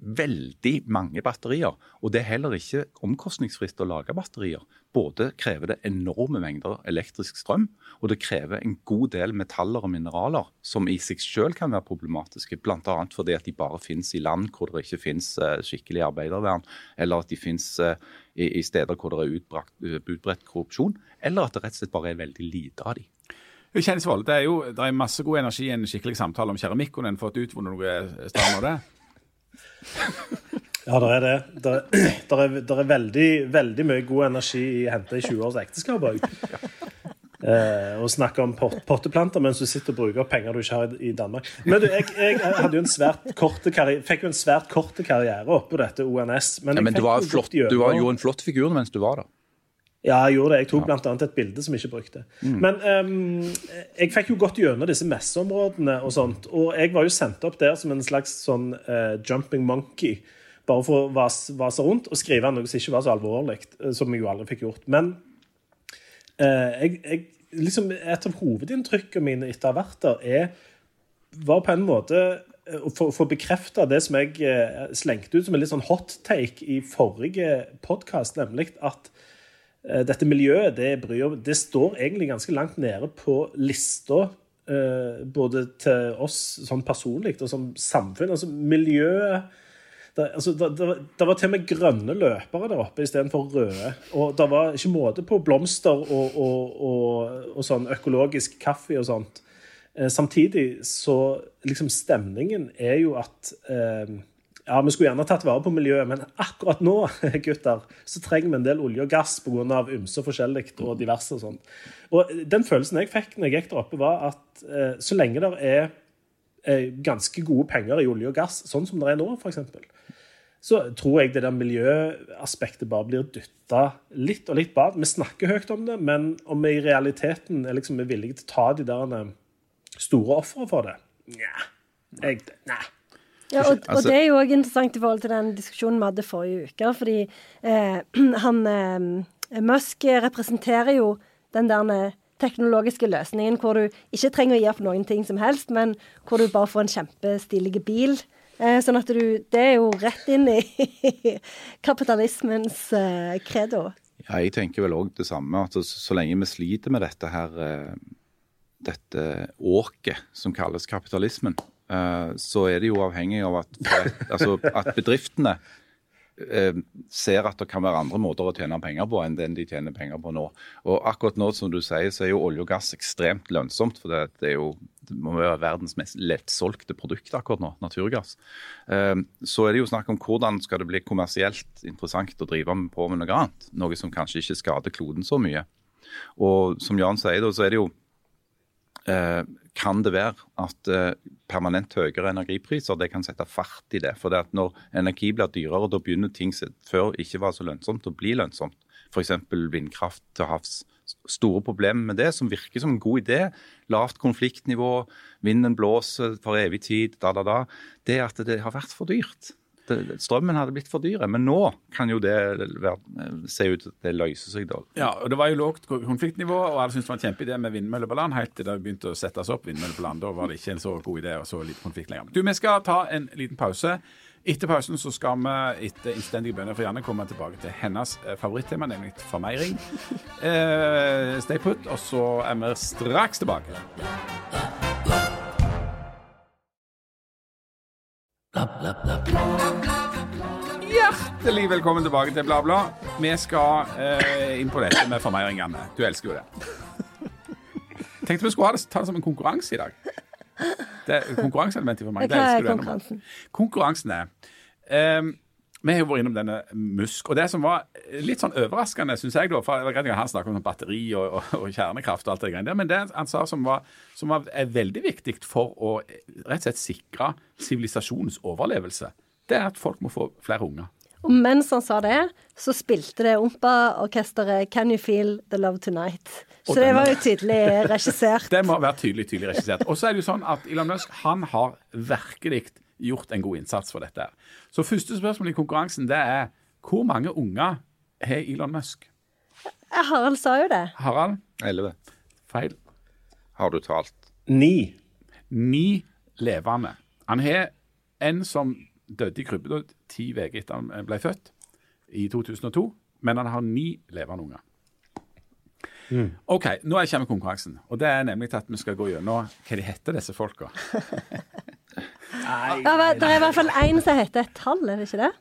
veldig mange batterier. Og det er heller ikke omkostningsfritt å lage batterier. Både krever det enorme mengder elektrisk strøm, og det krever en god del metaller og mineraler som i seg selv kan være problematiske. Bl.a. fordi at de bare finnes i land hvor det ikke finnes eh, skikkelig arbeidervern, eller at de finnes eh, i steder hvor det er utbrakt, utbredt korrupsjon, eller at det rett og slett bare er veldig lite av de. Kjensvold, det er jo det er masse god energi i en skikkelig samtale om keramikk. Kunne en fått utvunnet noe sted av det? Ja, det er det. Det er, er, er veldig, veldig, mye god energi i henta i 20 års ekteskap òg. Eh, og snakke om pot potteplanter mens du sitter og bruker penger du ikke har i Danmark. Men du, jeg, jeg hadde jo en svært korte fikk jo en svært kort karriere oppå dette ONS. Men, ja, men du, var flott, du var jo en flott figur mens du var der. Ja, jeg gjorde det. Jeg tok bl.a. et bilde som jeg ikke brukte. Mm. Men um, jeg fikk jo gått gjennom disse messeområdene og sånt. Og jeg var jo sendt opp der som en slags sånn uh, jumping monkey. Bare for å vase, vase rundt og skrive noe som ikke var så alvorlig. Eh, som jeg jo aldri fikk gjort. Men uh, jeg, jeg, liksom, et av hovedinntrykkene mine etter å ha vært der, er, var på en måte å få bekrefta det som jeg slengte ut som en litt sånn hot take i forrige podkast, nemlig at Eh, dette miljøet det, bryr, det står egentlig ganske langt nede på lista, eh, både til oss sånn personlig og som samfunn. Altså miljøet det, altså, det, det, det, var til og med grønne løpere der oppe istedenfor røde. Og det var ikke måte på blomster og, og, og, og sånn økologisk kaffe og sånt. Eh, samtidig så liksom stemningen er jo at eh, ja, vi skulle gjerne tatt vare på miljøet, men akkurat nå gutter, så trenger vi en del olje og gass pga. ymse forskjellig og diverse. Og sånt. Og Den følelsen jeg fikk når jeg gikk der oppe, var at eh, så lenge det er eh, ganske gode penger i olje og gass, sånn som det er nå, f.eks., så tror jeg det der miljøaspektet bare blir dytta litt og litt bak. Vi snakker høyt om det, men om vi i realiteten er, liksom, er villige til å ta de der eh, store ofrene for det Nja. Jeg, nei. Ja, og, og Altså- det er jo òg interessant i forhold til den diskusjonen vi hadde forrige uke. Fordi eh, han eh, Musk representerer jo den der eh, teknologiske løsningen hvor du ikke trenger å gi opp noen ting som helst, men hvor du bare får en kjempestilig bil. Eh, sånn at du Det er jo rett inn i kapitalismens eh, credo. Ja, jeg tenker vel òg det samme. at så, lenge vi sliter med dette her eh, dette åket som kalles kapitalismen, eh, så er det jo avhengig av at, altså, at bedriftene eh, ser at det kan være andre måter å tjene penger på enn den de tjener penger på nå. Og akkurat nå, som du sier, så er jo olje og gass ekstremt lønnsomt. For det, er jo det må være verdens mest lettsolgte produkt akkurat nå, naturgass. Eh, Så er det jo snakk om hvordan skal det bli kommersielt interessant å drive på med noe annet. Noe som kanskje ikke skader kloden så mye. Og som Jan sier, da, så er det jo eh, kan det være at eh, permanent høyere energipriser det kan sette fart i det. For det at når energi blir dyrere, da begynner ting som før ikke var så lønnsomt, å bli lønnsomt. F.eks. vindkraft til havs. Store problemer med det, som virker som en god idé. Lavt konfliktnivå, vinden blåser for evig tid, da, da, da. Det at det har vært for dyrt. Strømmen hadde blitt for dyre. Men nå kan jo det være, se ut til at det løser seg, da. Ja, og Det var jo lågt konfliktnivå, og alle syntes det var en kjempeidé med vindmøller på land, helt til det begynte å settes opp vindmøller på land. Da var det ikke en så god idé og så lite konflikt lenger. Du, Vi skal ta en liten pause. Etter pausen så skal vi etter innstendige bønner fra Janne komme tilbake til hennes eh, favorittema, nemlig formeiring. Eh, stay put, og så er vi straks tilbake. Hjertelig velkommen tilbake til Bla, bla. Vi skal eh, inn på dette med formeiringene. Du elsker jo det. Tenkte vi skulle ha det, ta det som en konkurranse i dag. Det er konkurranseelementet i formeiring. Hva er konkurransen? Konkurransen er ehm, Vi har jo vært innom denne Musk. Og det som var litt sånn overraskende, syns jeg, da, for han snakket om sånn batteri og, og, og kjernekraft og alt det greiene der, men det han sa som var, som var er veldig viktig for å rett og slett sikre sivilisasjonens overlevelse, det er at folk må få flere unger. Og mens han sa det, så spilte det Ompa-orkesteret 'Can You Feel The Love Tonight'. Så det var jo tydelig regissert. Det må være tydelig tydelig regissert. Og så er det jo sånn at Elon Musk han har virkelig gjort en god innsats for dette. Så første spørsmål i konkurransen det er hvor mange unger har Elon Musk? Harald sa jo det. Harald? 11 Feil. har du talt. Ni. Ni levende. Han har en som døde i krybbedød ti uker etter han ble født, i 2002. Men han har ni levende unger. OK, nå er kommer konkurransen. Og det er nemlig at vi skal gå gjennom hva de heter, disse folka. Men det er i hvert fall én som heter et tall, er det ikke det?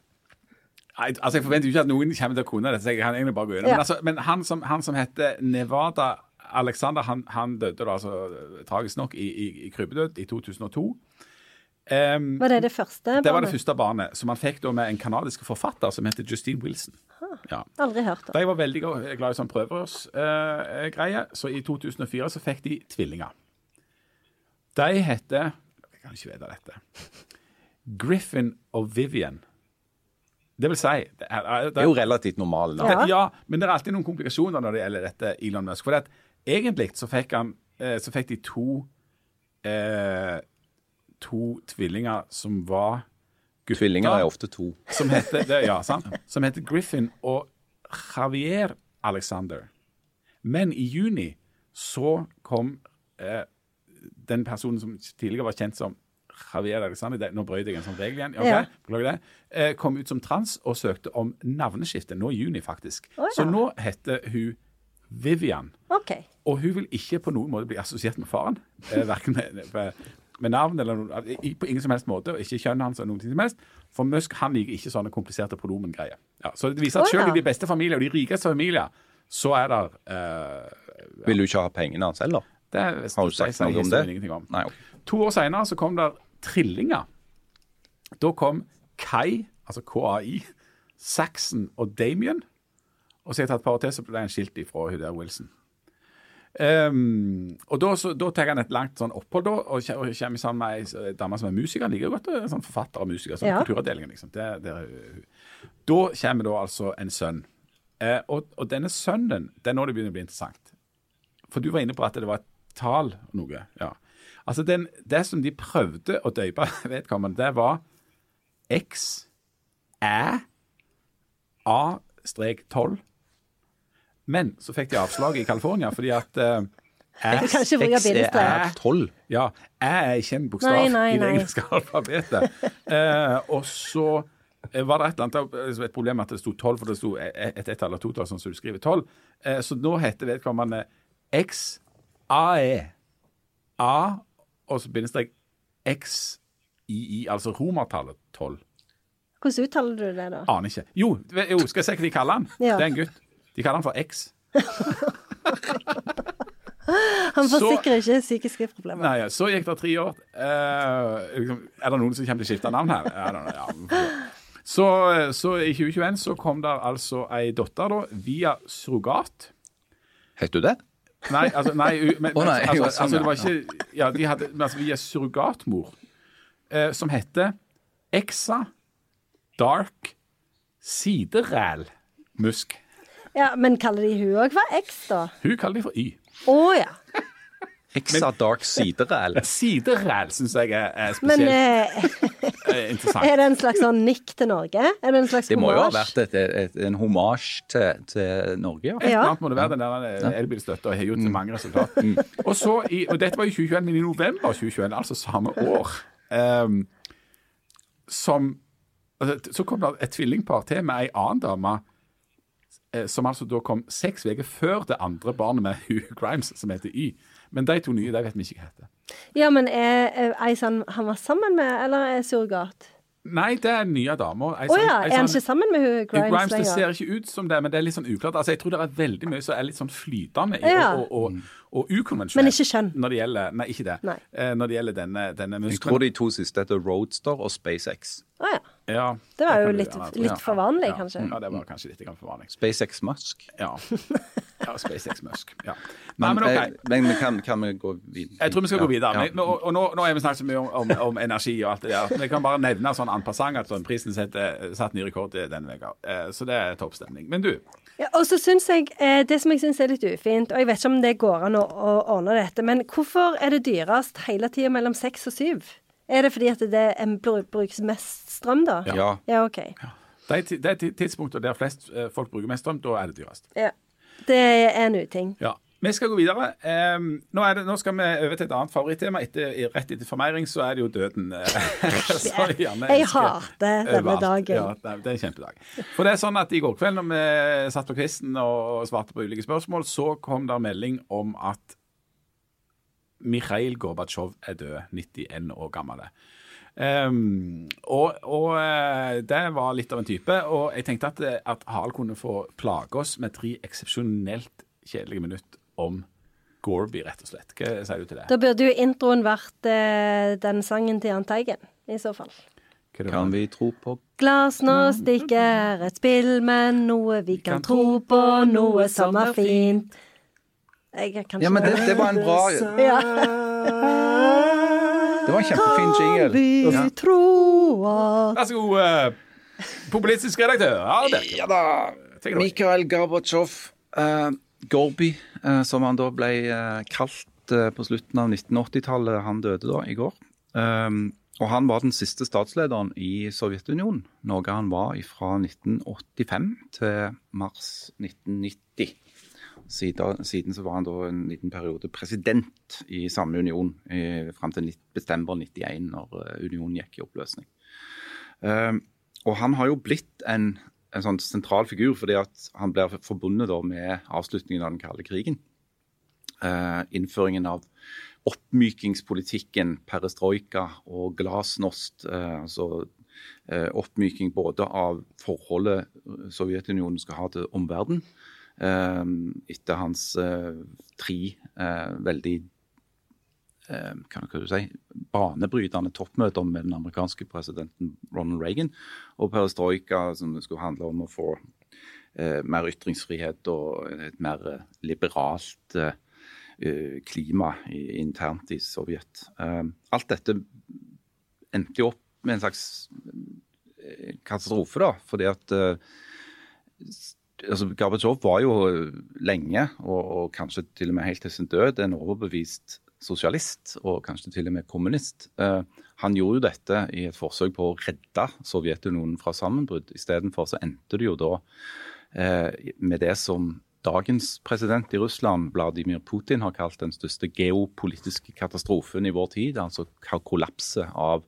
Nei, altså Jeg forventer jo ikke at noen kommer til å kunne dette, så jeg kan egentlig bare gå gjennom. Ja. Men, altså, men han, som, han som heter Nevada Alexander, han, han døde da altså tragisk nok i, i, i krybbedød i 2002. Um, Var det det første? barnet? det var det første barnet, som han fikk da med en kanadisk forfatter som heter Justine Wilson. Ja. Aldri hørt om. De var veldig glad i sånn prøverørsgreie, så i 2004 så fikk de tvillinger. De heter Jeg kan ikke vite dette. Griffin og Vivian. Det vil si det er, det, Det er jo relativt normale navn. Ja. ja, men det er alltid noen komplikasjoner når det gjelder dette Elon Musk. For at egentlig så fikk han eh, Så fikk de to eh, To tvillinger som var gutter. Tvillinger er ofte to. Som heter, det, ja, sant? som heter Griffin og Javier Alexander. Men i juni så kom eh, den personen som tidligere var kjent som Javier Alexander det, Nå brøt jeg en sånn regel igjen. okay, Ja. beklager det, eh, kom ut som trans og søkte om navneskifte. Nå i juni, faktisk. Oh, ja. Så nå heter hun Vivian. Okay. Og hun vil ikke på noen måte bli assosiert med faren. Eh, verken med, med, med navn eller noe, på ingen som helst måte. Og ikke kjønnet hans eller ting som helst. For Musk han liker ikke sånne kompliserte pronomengreier. Ja, så det viser at selv i de beste familier og de rikeste familier, så er det eh, Vil du ikke ha pengene hans heller? Det Har du sagt noe om det? Ingenting om. Nei. To år senere så kom der trillinger. Da kom Kai, altså KAI, Saxon og Damien. Og så har jeg tatt par til, så ble han skilt ifra hun der Wilson. Um, og da, så, da tar han et langt sånn opphold da, og og kommer sammen med ei dame som er musiker. Han liker jo godt eh, sånn forfatter og musiker. Sånn Ja. kulturavdelingen, liksom. Det, det, er da kommer da altså en sønn. Eh, og, og denne sønnen, det er nå det begynner å bli interessant. For du var inne på at det var et tall noe. ja. Altså den, Det som de prøvde å døype vedkommende, det var X Æ A-12. Men så fikk de avslag i California fordi at uh, X bruke bindestrek. XER12. ja, Æ er ikke en bokstav Nei, nei, i det nei. engelske alfabetet. uh, og så eh, var det et eller annet et problem med at det sto 12, for det sto et ett eller totall, sånn som du skriver 12. Uh, så nå heter vedkommende XAE. A, og så bindestrek XII, altså romertallet 12. Hvordan uttaler du det, da? Aner ikke. Jo, jo, skal jeg se hva de kaller han? Ja. Det er en gutt. De kaller han for X. Han forsikrer Så- ikke psykiske problemer. Nei, så gikk det tre år. Eh, liksom, er det noen som kommer til å skifte navn her? Know, ja, så, så i 2021 så kom der altså ei datter da, via surrogat. Het du det? Nei, altså, nei, men, oh, nei, altså, altså, sånn, det var ikke Ja, de hadde men altså, via surrogatmor, eh, som heter Exa Dark Sideræl Musk. Ja, Men kaller de hun òg for X, da? Hun kaller de for Y. Å ja. Hexa Dark Sideræl. Sideræl syns jeg er, er Men spesielt eh, eh, interessant. er det en slags sånn nikk til Norge? Er det en slags Det må jo ha hommage? vært et, et, en homasj til, til Norge, ja. Et eller annet må det være den der eh, elbilstøtta har gjort til mange resultat. Og så i, og dette var i 2021, men i november 2021, altså samme år, ehm, som altså, Så kom det et tvillingpar til med ei annen dame, eh, som altså da kom seks uker før det andre barnet med Hugh Grimes, som heter Y. Men de to nye, de vet vi ikke hva heter. Ja, men er, ei sånn han var sammen med, eller er surrogat? Nei, det er den nye dama. Oh, ja, er han ikke sammen med hun Grimes, Grimes, det ser ikke ut som det, men det er litt sånn uklart. Altså, jeg tror det er veldig mye som er litt sånn flytende i, Ja. og, og, og, og ukonvensjonelt. Men ikke kjønn. Når det gjelder, nei, ikke det. Nei. Eh, når det gjelder denne, denne Jeg tror de to siste heter Roadster og SpaceX. Oh, ja. Ja, Det var jo litt- være, litt for vanlig, ja. kanskje. Ja, det var kanskje litt for vanlig. SpaceX Musk. Ja. ja SpaceX Musk. Ja. Nei, Men, men OK. eh, men, men kan, kan vi gå videre? Jeg tror vi skal gå videre. Ja. Men, og, og nå, nå har vi snakket så mye om, om, om energi og alt det der. Men jeg kan bare nevne sånn en passant at sånn, prisen setter- satte ny rekord denne veka. Eh, Så det er toppstemning. Men du, Ja, og så syns jeg eh, Det som jeg syns er litt ufint, og jeg vet ikke om det går an å, å ordne dette, men hvorfor er det dyrest hele tida mellom seks og syv? Er det fordi at det er bru- brukes mest strøm, da? Ja. Ja, OK. Det er de ti- tidspunkter der flest eh, folk bruker mest strøm, da er det dyrest. Ja. Det er en uting. Ja. Vi skal gå videre. Um, nå, det, nå skal vi over til et annet favorittema. Etter, rett etter formeiring så er det jo døden. Jeg elsker hater denne dagen. Ja, det det er en kjempedag. For det er sånn at I går kveld når vi satt på kvisten og svarte på ulike spørsmål, så kom det melding om at Mikhail Gorbatsjov er død, 91 år gammel. Um, og, og eh, det var litt av en type. Og jeg tenkte at, eh, at Harald kunne få plage oss med tre eksepsjonelt kjedelige minutter om Gorby, rett og slett. Hva sier du til det? Da burde jo introen vært eh, den sangen til Jahn Teigen, i så fall. Kan vi tro på Glasnostikk er et spill, men noe vi kan tro på, noe som er fint. Jeg kan Ja, men det, det var en bra Ja. Det var en kjempefin jingle. Vi Ja. tro at Vær så god, eh, populistisk redaktør. Ja, det. Ja da. Mikhail Gorbatsjov, uh, Gorby, eh, som han da ble eh, kalt eh, på slutten av 1980-tallet. Han døde da i går. Um, og han var den siste statslederen i Sovjetunionen, noe han var fra 1985 til mars 1990. Siden, så var han da en liten periode president i samme union i, fram til 19, desember 91, når eh, unionen gikk i oppløsning. Um, og han har jo blitt en, en sånn sentral figur fordi at han blir forbundet med avslutningen av den kalde krigen. Eh, innføringen av oppmykingspolitikken, perestrojka og glasnost. Eh, altså eh, oppmyking både av forholdet Sovjetunionen skal ha til omverdenen, etter hans eh, tre eh, veldig eh, kan du si, banebrytende toppmøter med den amerikanske presidenten Ronald Reagan, og perestrojka, som skulle handle om å få eh, mer ytringsfrihet og et mer eh, liberalt eh, klima klima internt i Sovjet. Eh, alt dette endte jo opp med en slags katastrofe, da. Fordi at altså, Gorbatsjov var jo lenge, og, og, kanskje til og med helt til sin død, en overbevist sosialist, og kanskje til og med kommunist. Uh, han gjorde jo dette i et forsøk på å redde Sovjetunionen fra sammenbrudd. Istedenfor så endte det jo da uh, med det som dagens president i Russland, Vladimir Putin, har kalt den største geopolitiske katastrofen i vår tid. Altså kollapset av,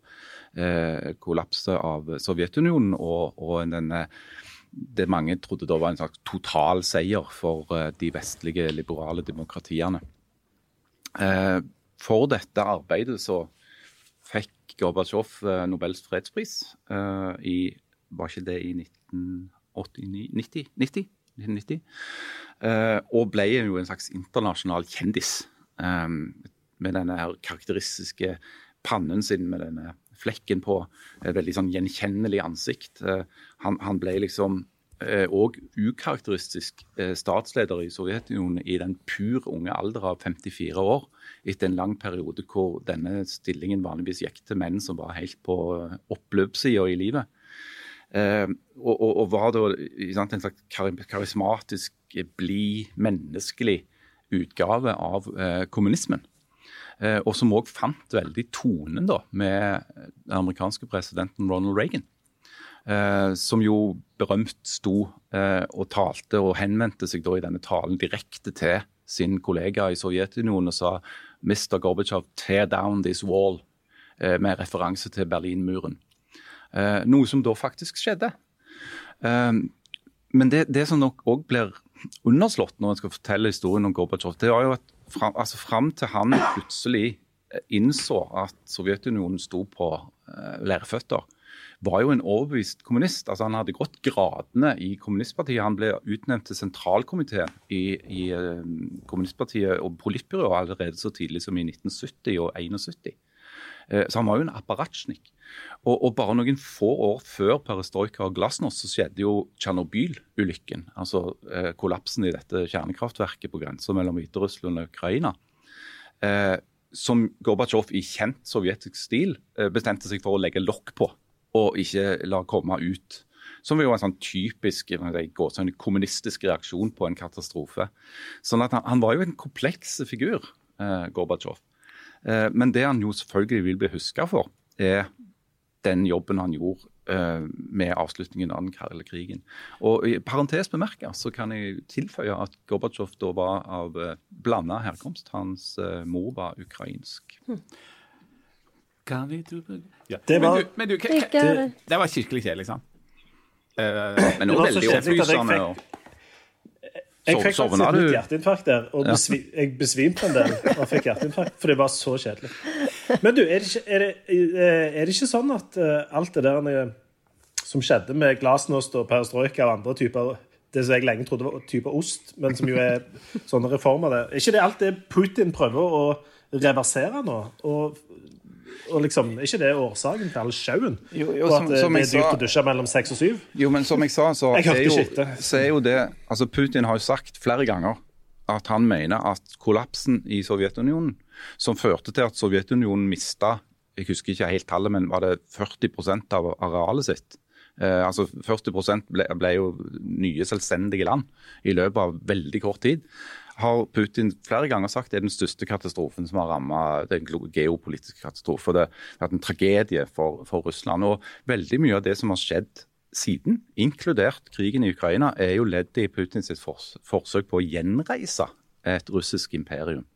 uh, kollapset av Sovjetunionen og, og denne det mange trodde da var en slags total seier for de vestlige liberale demokratiene. Eh, for dette arbeidet så fikk Gorbatsjov eh, Nobels fredspris eh, i Var ikke det i 1989? 90? 1990? Og ble jo en slags internasjonal kjendis med denne her karakteristiske pannen sin med denne flekken på. Et veldig sånn gjenkjennelig ansikt. Han, han ble liksom og eh, ukarakteristisk eh, statsleder i Sovjetunionen i den pur unge alder av 54 år, etter en lang periode hvor denne stillingen vanligvis gikk til menn som var helt på eh, oppløpssida i livet. og, og, og, var da sant, en slags karismatisk, blid, menneskelig utgave av kommunismen. Og som òg fant veldig tonen da, med den amerikanske presidenten Ronald Reagan. Eh, som jo berømt sto eh, og talte og henvendte seg da i denne talen direkte til sin kollega i Sovjetunionen og sa Mr. Gorbatsjov, tear down this wall, eh, med referanse til Berlinmuren. Noe som da faktisk skjedde. Men det, det som nok òg blir underslått når en skal fortelle historien om Gorbatsjov, det var jo at fram, altså fram til han plutselig innså at Sovjetunionen sto på læreføtter, var jo en overbevist kommunist. altså Han hadde gått gradene i kommunistpartiet. Han ble utnevnt til sentralkomité i, i uh, kommunistpartiet og politbyrået allerede så tidlig som i 1970 og 1971. Uh, så han var jo en apparatsjnik. Og, og, bare noen få år før perestrojka og glasnost så skjedde jo Tsjernobyl-ulykken. Altså eh, kollapsen i dette kjernekraftverket på grensa mellom Hviterussland og Ukraina. som Gorbatsjov i kjent sovjetisk stil bestemte seg for å legge lokk på og ikke la komme ut. Som jo en sånn typisk en kommunistisk reaksjon på en katastrofe. Sånn at han, han var jo en kompleks figur, eh, Gorbatsjov. Eh, men det han jo selvfølgelig vil bli huska for, er den jobben han gjorde eh, med avslutningen av den kalde krigen. Og I parentes bemerka så kan jeg tilføye at Gorbatsjov da var av eh, blanda herkomst. Hans mor var ukrainsk. Hm. Ja. Det var, men du, men du, det, det var kirkelig kjedelig, sant? Uh, men nå veldig opplysende. Jeg fikk faktisk et hjerteinfarkt der, og besvi, jeg besvimte en del og fikk hjerteinfarkt, for det var så kjedelig. Men du, er det ikke, er det, eh, er det ikke sånn at uh, alt det der uh, som skjedde med glasnost og perestrojka og andre typer det som jeg lenge trodde var type ost, men som jo er sånne reformer det, Er ikke det alt det Putin prøver å reversere nå? Og og liksom, Er ikke det årsaken til all sjauen? At som, det er dyrt å dusje mellom seks og syv? Jo, men som jeg sa, så, jeg er, jo, så er jo det altså Putin har jo sagt flere ganger at han mener at kollapsen i Sovjetunionen, som førte til at Sovjetunionen mista jeg husker ikke helt tallet, men var det 40% av arealet sitt? Eh, altså 40 ble, ble jo nye selvstendige land i løpet av veldig kort tid har Putin flere ganger sagt er den største katastrofen som har rammet den geopolitiske katastrofen. Det har vært en tragedie for, for, Russland. Og veldig mye av det som har skjedd siden, inkludert krigen i Ukraina, er jo ledd i Putins forsøk på å gjenreise et russisk imperium.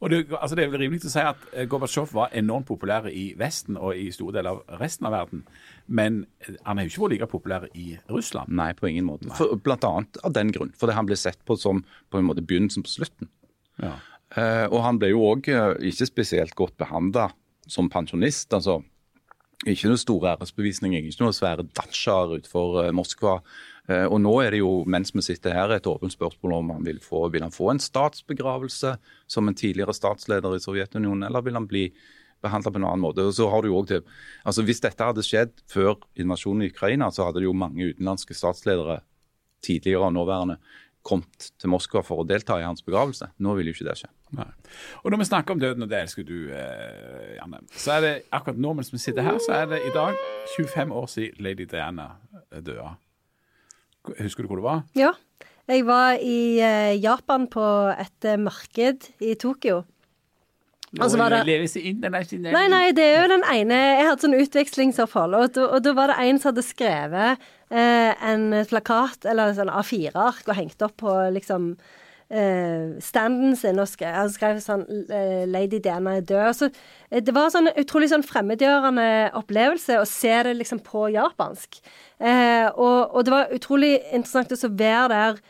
Og det, altså det er rimelig å si at eh, Gorbatsjov var enormt populær i Vesten og i store deler av resten av verden. Men eh, han er jo ikke vært like populær i Russland. Nei, på ingen måte. For, blant annet av den grunn. Fordi han ble sett på som på en måte begynnelsen på slutten. Ja. Eh, og han ble jo òg eh, ikke spesielt godt behandla som pensjonist. altså ikke noe store æresbevisninger, ikke noe svære datsjaer utenfor Moskva. Uh, og nå er det jo, mens vi sitter her, et åpent spørsmål om han vil få, vil han få en statsbegravelse som en tidligere statsleder i Sovjetunionen, eller vil han bli behandla på en annen måte. Og så har du jo også altså Hvis dette hadde skjedd før invasjonen i Ukraina, så hadde det jo mange utenlandske statsledere, tidligere og nåværende, kommet til Moskva for å delta i hans begravelse. Nå vil jo ikke det skje. Nei. Og når vi snakker om døden, og det elsker du, eh, Janne, så er det akkurat nå mens vi sitter her, så er det i dag 25 år siden Lady Diana døde. Husker du hvor du var? Ja. Jeg var i eh, Japan på et eh, marked i Tokyo. Og så var det. Nei, nei, det er jo den ene Jeg hadde sånn utvekslingsopphold, og, og da var det en som hadde skrevet eh, en plakat, eller sånn A4-ark, og hengt opp på liksom eh, standen sin, og skrev, han skrev sånn eh, 'Lady Diana er død'. Så, eh, det var sånn utrolig sånn fremmedgjørende opplevelse å se det liksom på japansk. Uh, og, og det var utrolig interessant å være der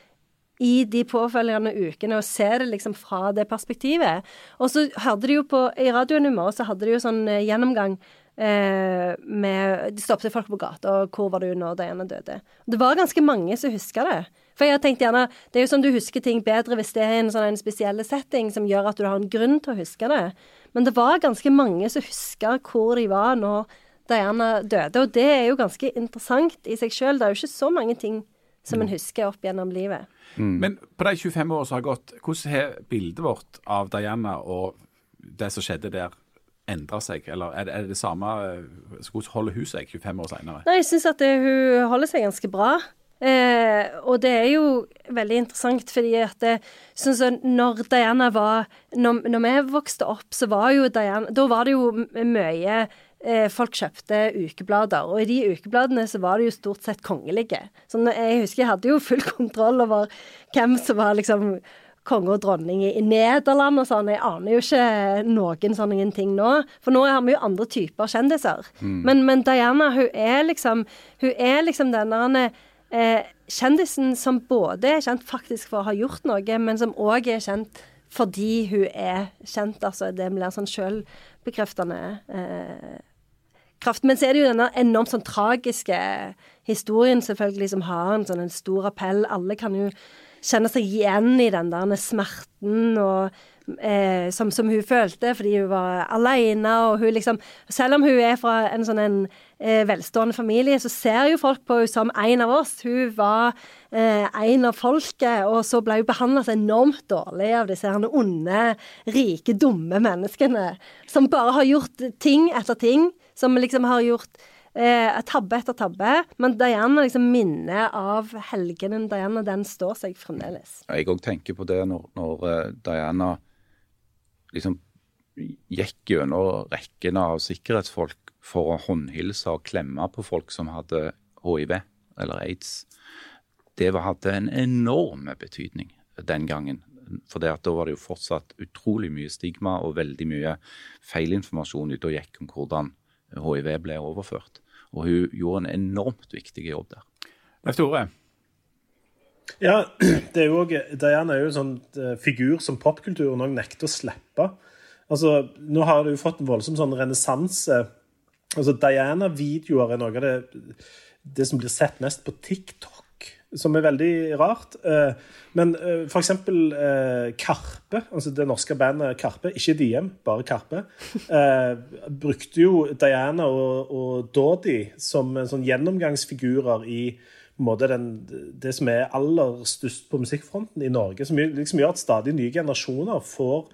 i de påfølgende ukene og se det liksom fra det perspektivet. Og så hadde de jo på I radioen i morgen så hadde de jo sånn gjennomgang med De stoppet folk på gata, og 'Hvor var du når Diana døde?' Det var ganske mange som huska det. For jeg har tenkt gjerne Det er jo sånn du husker ting bedre hvis det er en sånn en spesiell setting som gjør at du har en grunn til å huske det. Men det var ganske mange som huska hvor de var når Diana døde, og det er jo ganske interessant i seg sjøl. Det er jo ikke så mange ting som en husker opp gjennom livet. Men på de 25 årene som har gått, hvordan har bildet vårt av Diana og det som skjedde der, endra seg? Eller er det, er det det samme Hvordan holder hun seg 25 år seinere? Nei, jeg syns at det, hun holder seg ganske bra. Eh, og det er jo veldig interessant, fordi at det, sånn som når Diana var når, når vi vokste opp, så var jo Diana Da var det jo mye eh, Folk kjøpte ukeblader, og i de ukebladene så var det jo stort sett kongelige. Så jeg husker jeg hadde jo full kontroll over hvem som var liksom konge og dronning i, Nederland og sånn. Jeg aner jo ikke noen sånne ting nå. For nå har vi jo andre typer kjendiser. Men, men Diana, hun er liksom Hun er liksom denne eh, kjendisen som både er kjent faktisk for å ha gjort noe, men som òg er kjent fordi hun er kjent. Altså det blir sånn sjølbekreftende eh, kraft. Men så er det jo denne enormt sånn tragiske historien selvfølgelig som har en sånn en stor appell. Alle kan jo kjenne seg igjen i den der smerten og eh, som, som hun følte fordi hun var alene, og hun liksom Selv om hun er fra en sånn en velstående familie, så ser jo folk på henne som en av oss. Hun var eh, en av folket, og så ble hun behandla så enormt dårlig av disse her onde, rike, dumme menneskene som bare har gjort ting etter ting, som liksom har gjort eh, tabbe etter tabbe. Men Diana, liksom minnet av helgenen Diana, den står seg fremdeles. Jeg òg tenker på det når, når eh, Diana liksom gikk gjennom rekken av sikkerhetsfolk for å håndhilse og klemme på folk som hadde hiv eller aids. Det hadde en enorm betydning den gangen. For det at da var det jo fortsatt utrolig mye stigma og veldig mye feilinformasjon ute og gikk om hvordan hiv ble overført. Og hun gjorde en enormt viktig jobb der. Leif Tore, Ja, det er jo også, Diana er jo en sånn eh, figur som popkulturen òg nekter å slippe. Altså, Nå har det jo fått en voldsom sånn renessanse. Altså, Diana-videoer er noe av det, det som blir sett mest på TikTok, som er veldig rart. Eh, Men eh, for eksempel eh, Karpe, altså det norske bandet Karpe, ikke Diem, bare Karpe, brukte jo Diana og, og Dodi som sånn gjennomgangsfigurer i den, det som er aller størst på musikkfronten i Norge, som liksom gjør at stadig nye generasjoner får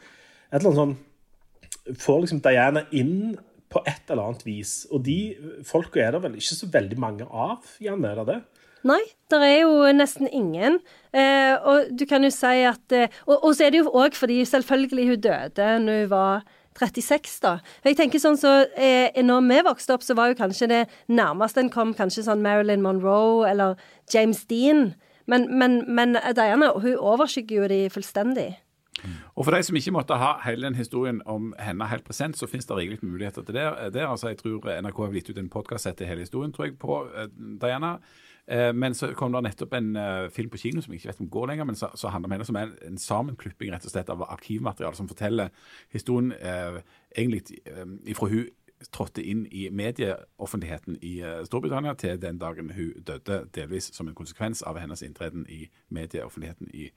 et eller annet sånn får liksom Diana inn på et eller annet vis. Og de folka er det vel ikke så veldig mange av, Janne? Er det det? Nei, det er jo nesten ingen. Eh, og du kan jo si at eh, Og, og så er det jo òg fordi selvfølgelig hun døde når hun var 36, da. Jeg tenker sånn så eh, Når vi vokste opp, så var jo kanskje det nærmeste en kom kanskje sånn Marilyn Monroe eller James Dean. Men, men, men Diana hun overskygger jo de fullstendig. Og for de som ikke måtte ha hele den historien om henne helt present, så finnes det rikelig muligheter til det. det Altså, jeg tror NRK har gitt ut en podkast etter hele historien, tror jeg, på eh, Diana. Eh, men så kom det nettopp en eh, film på kino som jeg ikke vet om går lenger, men så, så handler om henne som er en, en sammenklipping rett og slett av arkivmateriale som forteller historien eh, egentlig eh, ifra hun trådte inn i medieoffentligheten i eh, Storbritannia til den dagen hun døde, delvis som en konsekvens av hennes inntreden i medieoffentligheten i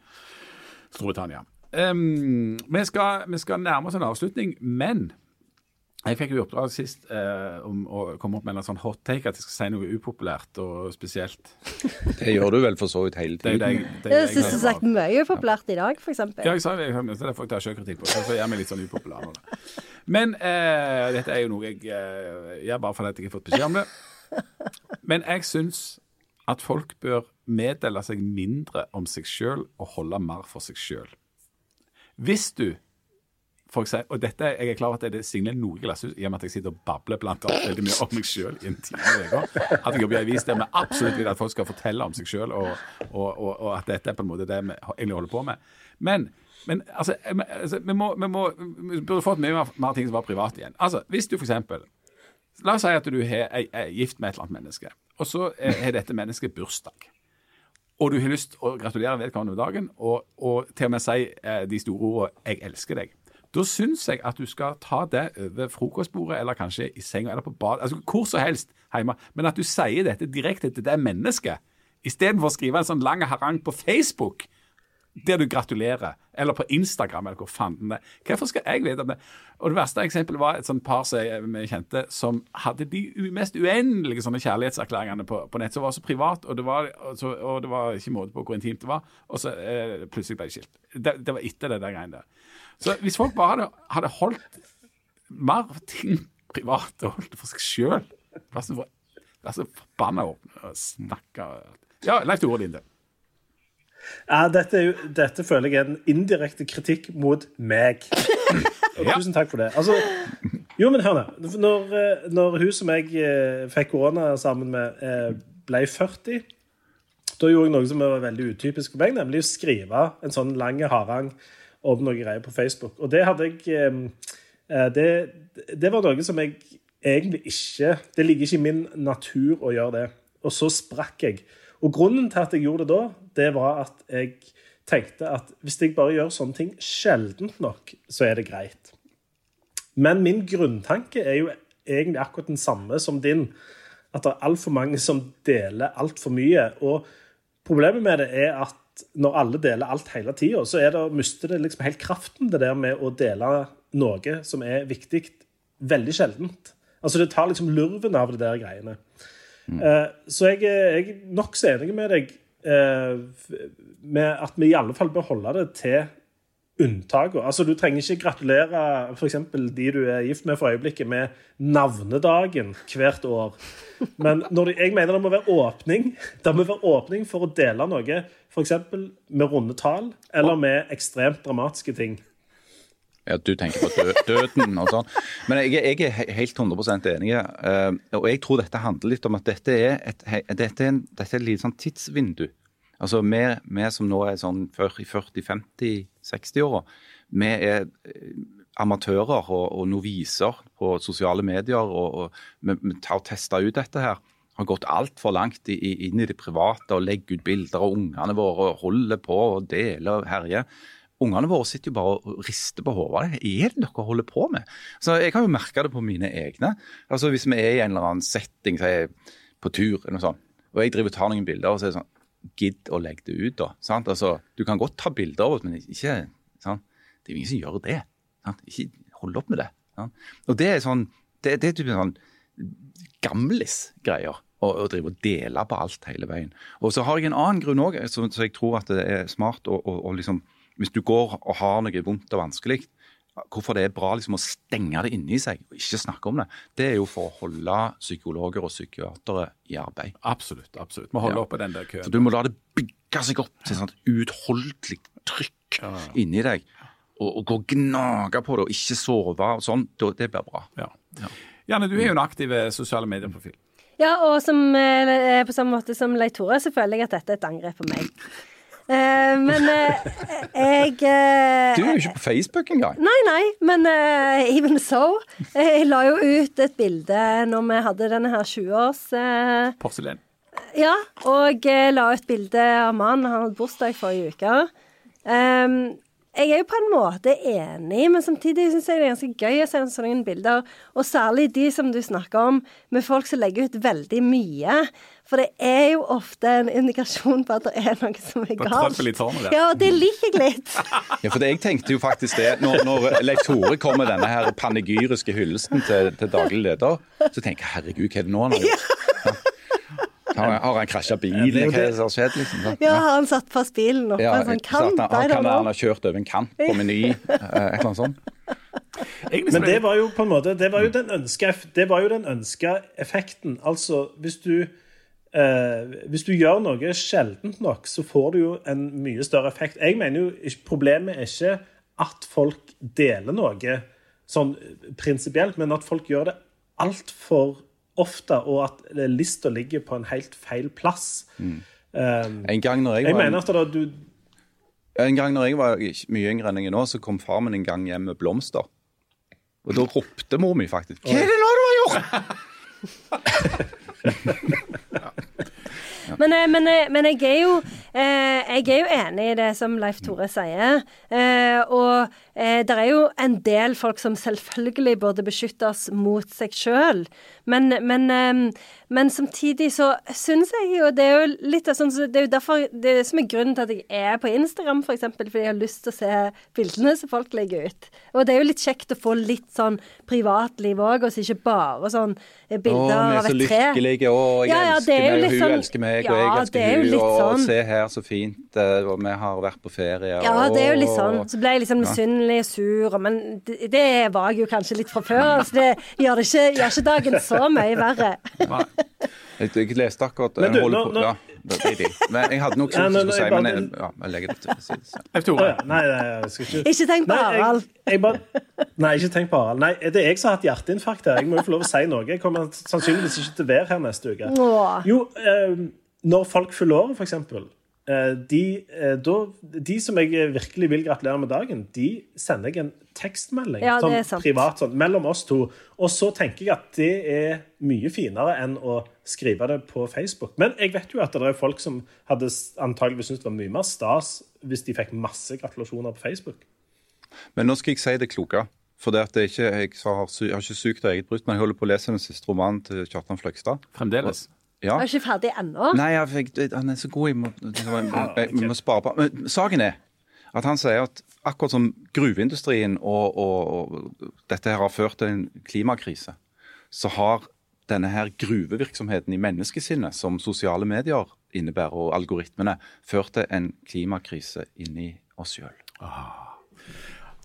Storbritannia. Ehm, vi, skal, vi skal nærme oss en avslutning, men Jeg fikk jo i oppdrag sist eh, om å komme opp med en sånn hot take, at jeg skal si noe upopulært og spesielt. Det gjør du vel for så vidt hele Det det tiden. jeg, det er Jeg syns du har sagt mye populært i dag, f.eks. Ja, jeg sa det. jeg- Det er folk ta sjøkritikk på. Så gjør meg litt sånn upopulær Men eh, dette er jo noe jeg eh, gjør bare fordi jeg ikke har fått beskjed om det. Men jeg syns at folk bør meddele seg mindre om seg sjøl og holde mer for seg sjøl. Hvis du for eksempel, og dette, Jeg er klar over at det signerer noe glasshus i og med at jeg sitter og babler blant annet veldig mye om meg sjøl i en time. At jeg jobber i avis der vi absolutt vil at folk skal fortelle om seg sjøl, og, og, og, og at dette er på en måte det vi egentlig holder på med. Men, men altså, altså, vi, må, vi, må, vi burde fått mye mer, mer ting som var privat igjen. Altså, Hvis du eksempel La oss si at du er, er, er gift med et eller annet menneske, og så er dette mennesket bursdag. Og du har lyst til å gratulere vedkommende med dagen, og, og til og med si eh, de store ordene 'jeg elsker deg'. Da syns jeg at du skal ta det over frokostbordet, eller kanskje i senga, eller på bad, altså hvor som helst hjemme. Men at du sier dette direkte til det mennesket, istedenfor å skrive en sånn lang harang på Facebook der du gratulerer, eller på Instagram, eller hvor fanden det. Hvorfor skal jeg vite om det? Og det verste eksempelet var et sånt par som jeg- vi kjente, som hadde de mest uendelige sånne kjærlighetserklæringene på, på nett, som var så privat, og det var, og, så, og det var ikke måte på hvor intimt det var, og så eh, plutselig ble de skilt. Det, det var etter det der greiene der. Så hvis folk bare hadde, hadde holdt mer ting privat og holdt det for seg sjøl Vær så, så forbanna og snakke Ja, Leif Tore Linde. Ja, dette, er jo, dette føler jeg er en indirekte kritikk mot meg. Og Tusen takk for det. Altså, jo, men hør nå. Når, eh, når hun som jeg eh, fikk korona sammen med, eh, ble 40, da gjorde jeg noe som var veldig utypisk for meg, nemlig å skrive en sånn lang harang om noe greier på Facebook. Og det hadde jeg det, det var noe som jeg egentlig ikke Det ligger ikke i min natur å gjøre det. Og så sprakk jeg. Og grunnen til at jeg gjorde det da, det var at jeg tenkte at hvis jeg bare gjør sånne ting sjeldent nok, så er det greit. Men min grunntanke er jo egentlig akkurat den samme som din. At det er altfor mange som deler altfor mye. Og problemet med det er at når alle deler alt hele tida, så det, mister det liksom helt kraften, det der med å dele noe som er viktig, veldig sjeldent. Altså Det tar liksom lurven av det der greiene. Eh, så jeg, jeg er nokså enig med deg eh, med at vi i alle fall bør holde det til unntakene. Altså, du trenger ikke gratulere f.eks. de du er gift med for øyeblikket, med navnedagen hvert år. Men når de, jeg mener det må være åpning Det må være åpning for å dele noe, f.eks. med runde tall, eller med ekstremt dramatiske ting. Ja, Du tenker på dø døden og sånn. Men jeg, jeg er helt 100% enig. eh, og jeg tror dette handler litt om at dette er et, dette er en, dette er et lite sånn tidsvindu. Altså vi, vi som nå er sånn 40-50-60-åra, vi er eh, amatører og, og noviser på sosiale medier. og, og Vi, tar og tester ut dette her. Har gått altfor langt inn i det private og legger ut bilder av ungene våre og holder på og deler og herjer. Ungene våre sitter jo bare og rister på hodet. Hva er det dere holder på med? Så Jeg kan jo merke det på mine egne. Altså Hvis vi er i en eller annen setting, er jeg på tur, eller noe sånt, og jeg driver og tar noen bilder, og så er det sånn Gidd å legge det ut, da. Sant? Altså, du kan godt ta bilder av oss, men ikke sant? Det er jo ingen som gjør det. Sant? Ikke hold opp med det. Sant? Og det er sånn Det, det er typen sånn gamlis-greier. Å drive og dele på alt hele veien. Og så har jeg en annen grunn òg, så, så jeg tror at det er smart å, å, å liksom Hvis du går og har noe vondt og vanskelig, hvorfor det er bra liksom å stenge det inni seg og ikke snakke om det, det er jo for å holde psykologer og psykiatere i arbeid. Absolutt. absolutt. Må holde Ja. oppe den der køen. For du må la det bygge seg opp til et sånt uutholdelig trykk inni deg. Og, og gå og gnage på det og ikke sove og sånn. Det blir bra. Ja. Janne, du er jo en aktiv eh, sosiale medieprofil. Ja, og som, eh, på samme måte som Leif Tore, så føler jeg at dette er et angrep på meg. Eh, men eh, jeg eh, Du er jo ikke på Facebook engang. Nei, nei, men eh, even so. Jeg la jo ut et bilde når vi hadde denne her 20-års... eh, Porselen. ja, og la ut bilde av mannen. Han hadde bursdag forrige uke. Ehm, jeg er jo på en måte enig, men samtidig syns jeg det er ganske gøy å se sånne bilder. Og særlig de som du snakker om, med folk som legger ut veldig mye. For det er jo ofte en indikasjon på at det er noe som er galt. Ja, og det liker jeg litt. Ja, for det, Jeg tenkte jo faktisk det når, når Leif Tore kom med denne her panegyriske hyllesten til, til daglig leder, så tenker jeg herregud, hva er det nå han har gjort? Ja. Har, har han krasja bilen? Hva er det- som har skjedd? liksom? Ja, har han satt fast bilen oppå Ja, en sånn kant? han, han, kan, han ha kjørt over en kant på Meny, eh, et eller annet sånt. Men det var jo på en måte Det var jo den ønska, det var jo den ønska effekten. Altså, hvis du eh, Hvis du gjør noe sjeldent nok, så får du jo en mye større effekt. Jeg mener jo Problemet er ikke at folk deler noe sånn prinsipielt, men at folk gjør det altfor ofte, og at lista ligger på en helt feil plass. Um, En gang når jeg jeg var, mener at da du en gang når jeg var mye yngre enn jeg er nå, så kom far min en gang hjem med blomster. Og da ropte mor mi faktisk Hva er det nå du har gjort?! Men, eh, men, eh, men jeg, er jo, eh, jeg er jo enig i det som Leif Tore sier. Eh, og eh, det er jo en del folk som selvfølgelig burde beskyttes mot seg sjøl. Men, men, eh, men samtidig så syns jeg jo Det er jo litt sånn Det er jo derfor det er som er grunnen til at jeg er på Instagram, f.eks. For eksempel, fordi jeg har lyst til å se bildene som folk legger ut. Og det er jo litt kjekt å få litt sånn privatliv òg, og så ikke bare sånn eh, Å, bilder vi er av så et tre. lykkelige, å, jeg Ja, ja, elsker er meg, og hun sånn- elsker meg, og jeg elsker er hun, og sånn. se her så fint, eh, og vi har vært på ferie. Ja, det er jo litt sånn. Så ble jeg liksom misunnelig og sur, men det, det var jeg jo kanskje litt fra før. Så det gjør, det ikke, gjør ikke dagen så mye verre. Jeg, jeg leste akkurat Men du, nå- på, nå- ja, det, det, de. Men jeg hadde noe Ja, som skulle si, men jeg, ja, jeg legger det til side. Å ja. Nei, nei, jeg skal ikke Ikke tenk på Nei, Harald. Nei, ikke tenk på Harald. Nei, det er jeg som har hatt hjerteinfarkt her. Jeg må jo få lov å si noe. Jeg kommer sannsynligvis ikke til å være her neste uke. Jo, eh, når folk fyller året, for eksempel. Eh, de, eh, da, de som jeg virkelig vil gratulere med dagen, de sender jeg en tekstmelding Ja, sånn privat sånn, mellom oss to. Og så tenker jeg at det er mye finere enn å skrive det på Facebook. Men jeg vet jo at det er folk som hadde antageligvis syntes det var mye mer stas hvis de fikk masse gratulasjoner på Facebook. Men nå skal jeg si det kloke. For det at det er ikke, jeg, har, jeg har ikke sykt av eget bryst, men jeg holder på å lese den siste romanen til Kjartan Fløgstad. Fremdeles. Ja. Jeg er ikke ferdig ennå. Nei, jeg fikk, han er så god. Jeg må, jeg, jeg, jeg må spare på. Men saken er at han sier at akkurat som gruveindustrien og, og, og dette her har ført til en klimakrise, så har denne her gruvevirksomheten i menneskesinnet, som sosiale medier innebærer, og algoritmene, ført til en klimakrise inni oss sjøl.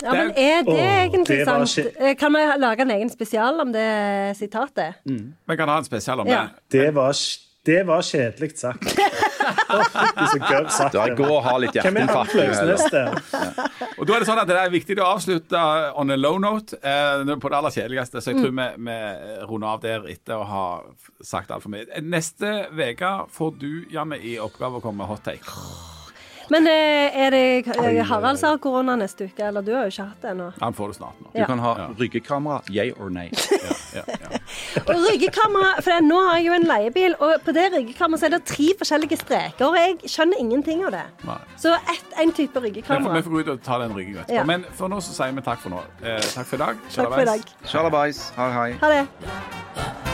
Ja, men er det Åh, egentlig det sant? ikke- Eh, Kan vi lage en egen spesial om det sitatet? Vi kan ha en spesial om Ja. det. Det var, det var kjedelig sagt. Sagt. Da jeg og har litt er hjerteinfarkt. du? Og da er det sånn at det er viktig å avslutte on a low note eh, på det aller kjedeligste. Så jeg tror vi, vi runder av der etter å ha sagt altfor mye. Neste uke får du, Janne, i oppgave å komme med hot take. Men eh, er det eh, Harald som har korona neste uke? Eller du har jo ikke hatt det ennå. Han får det snart nå. Du Ja. kan ha ryggekamera, yay or nay. Ja, ja. Og ryggekamera, for nå har jeg jo en leiebil, og på det ryggekameraet er det tre forskjellige streker, og jeg skjønner ingenting av det. Nei. Så ett, en type ryggekamera. vi får gå ut og ta den ryggen etterpå. Ja. Men for nå så sier vi takk for nå. Eh, takk for i dag. Dag. Shalabais. Hei, hei. Ha det.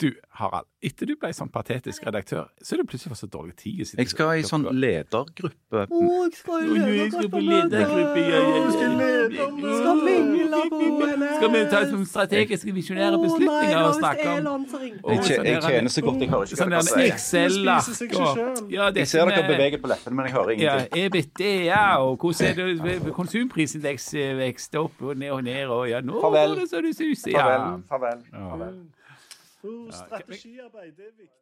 Du, Harald. Etter du ble sånn patetisk redaktør, så er det plutselig fått så dårlig tid. å sitte- Jeg skal i sånn ledergruppe. jeg skal Skal vi ta som strategiske visjonære beslutninger og snakke om Jeg, jeg tjener så godt jeg hører ikke Sånn hva der dere sier. Ja, Jeg ser dere beveger på leppene, men jeg hører Ja, ingenting. EBITDA, og hvordan er det konsumprisindeks vekst opp og ned og ned, og ja, nå går det så det suser. Farvel, Farvel. Farvel. Oh, strategiarbeid, det er viktig.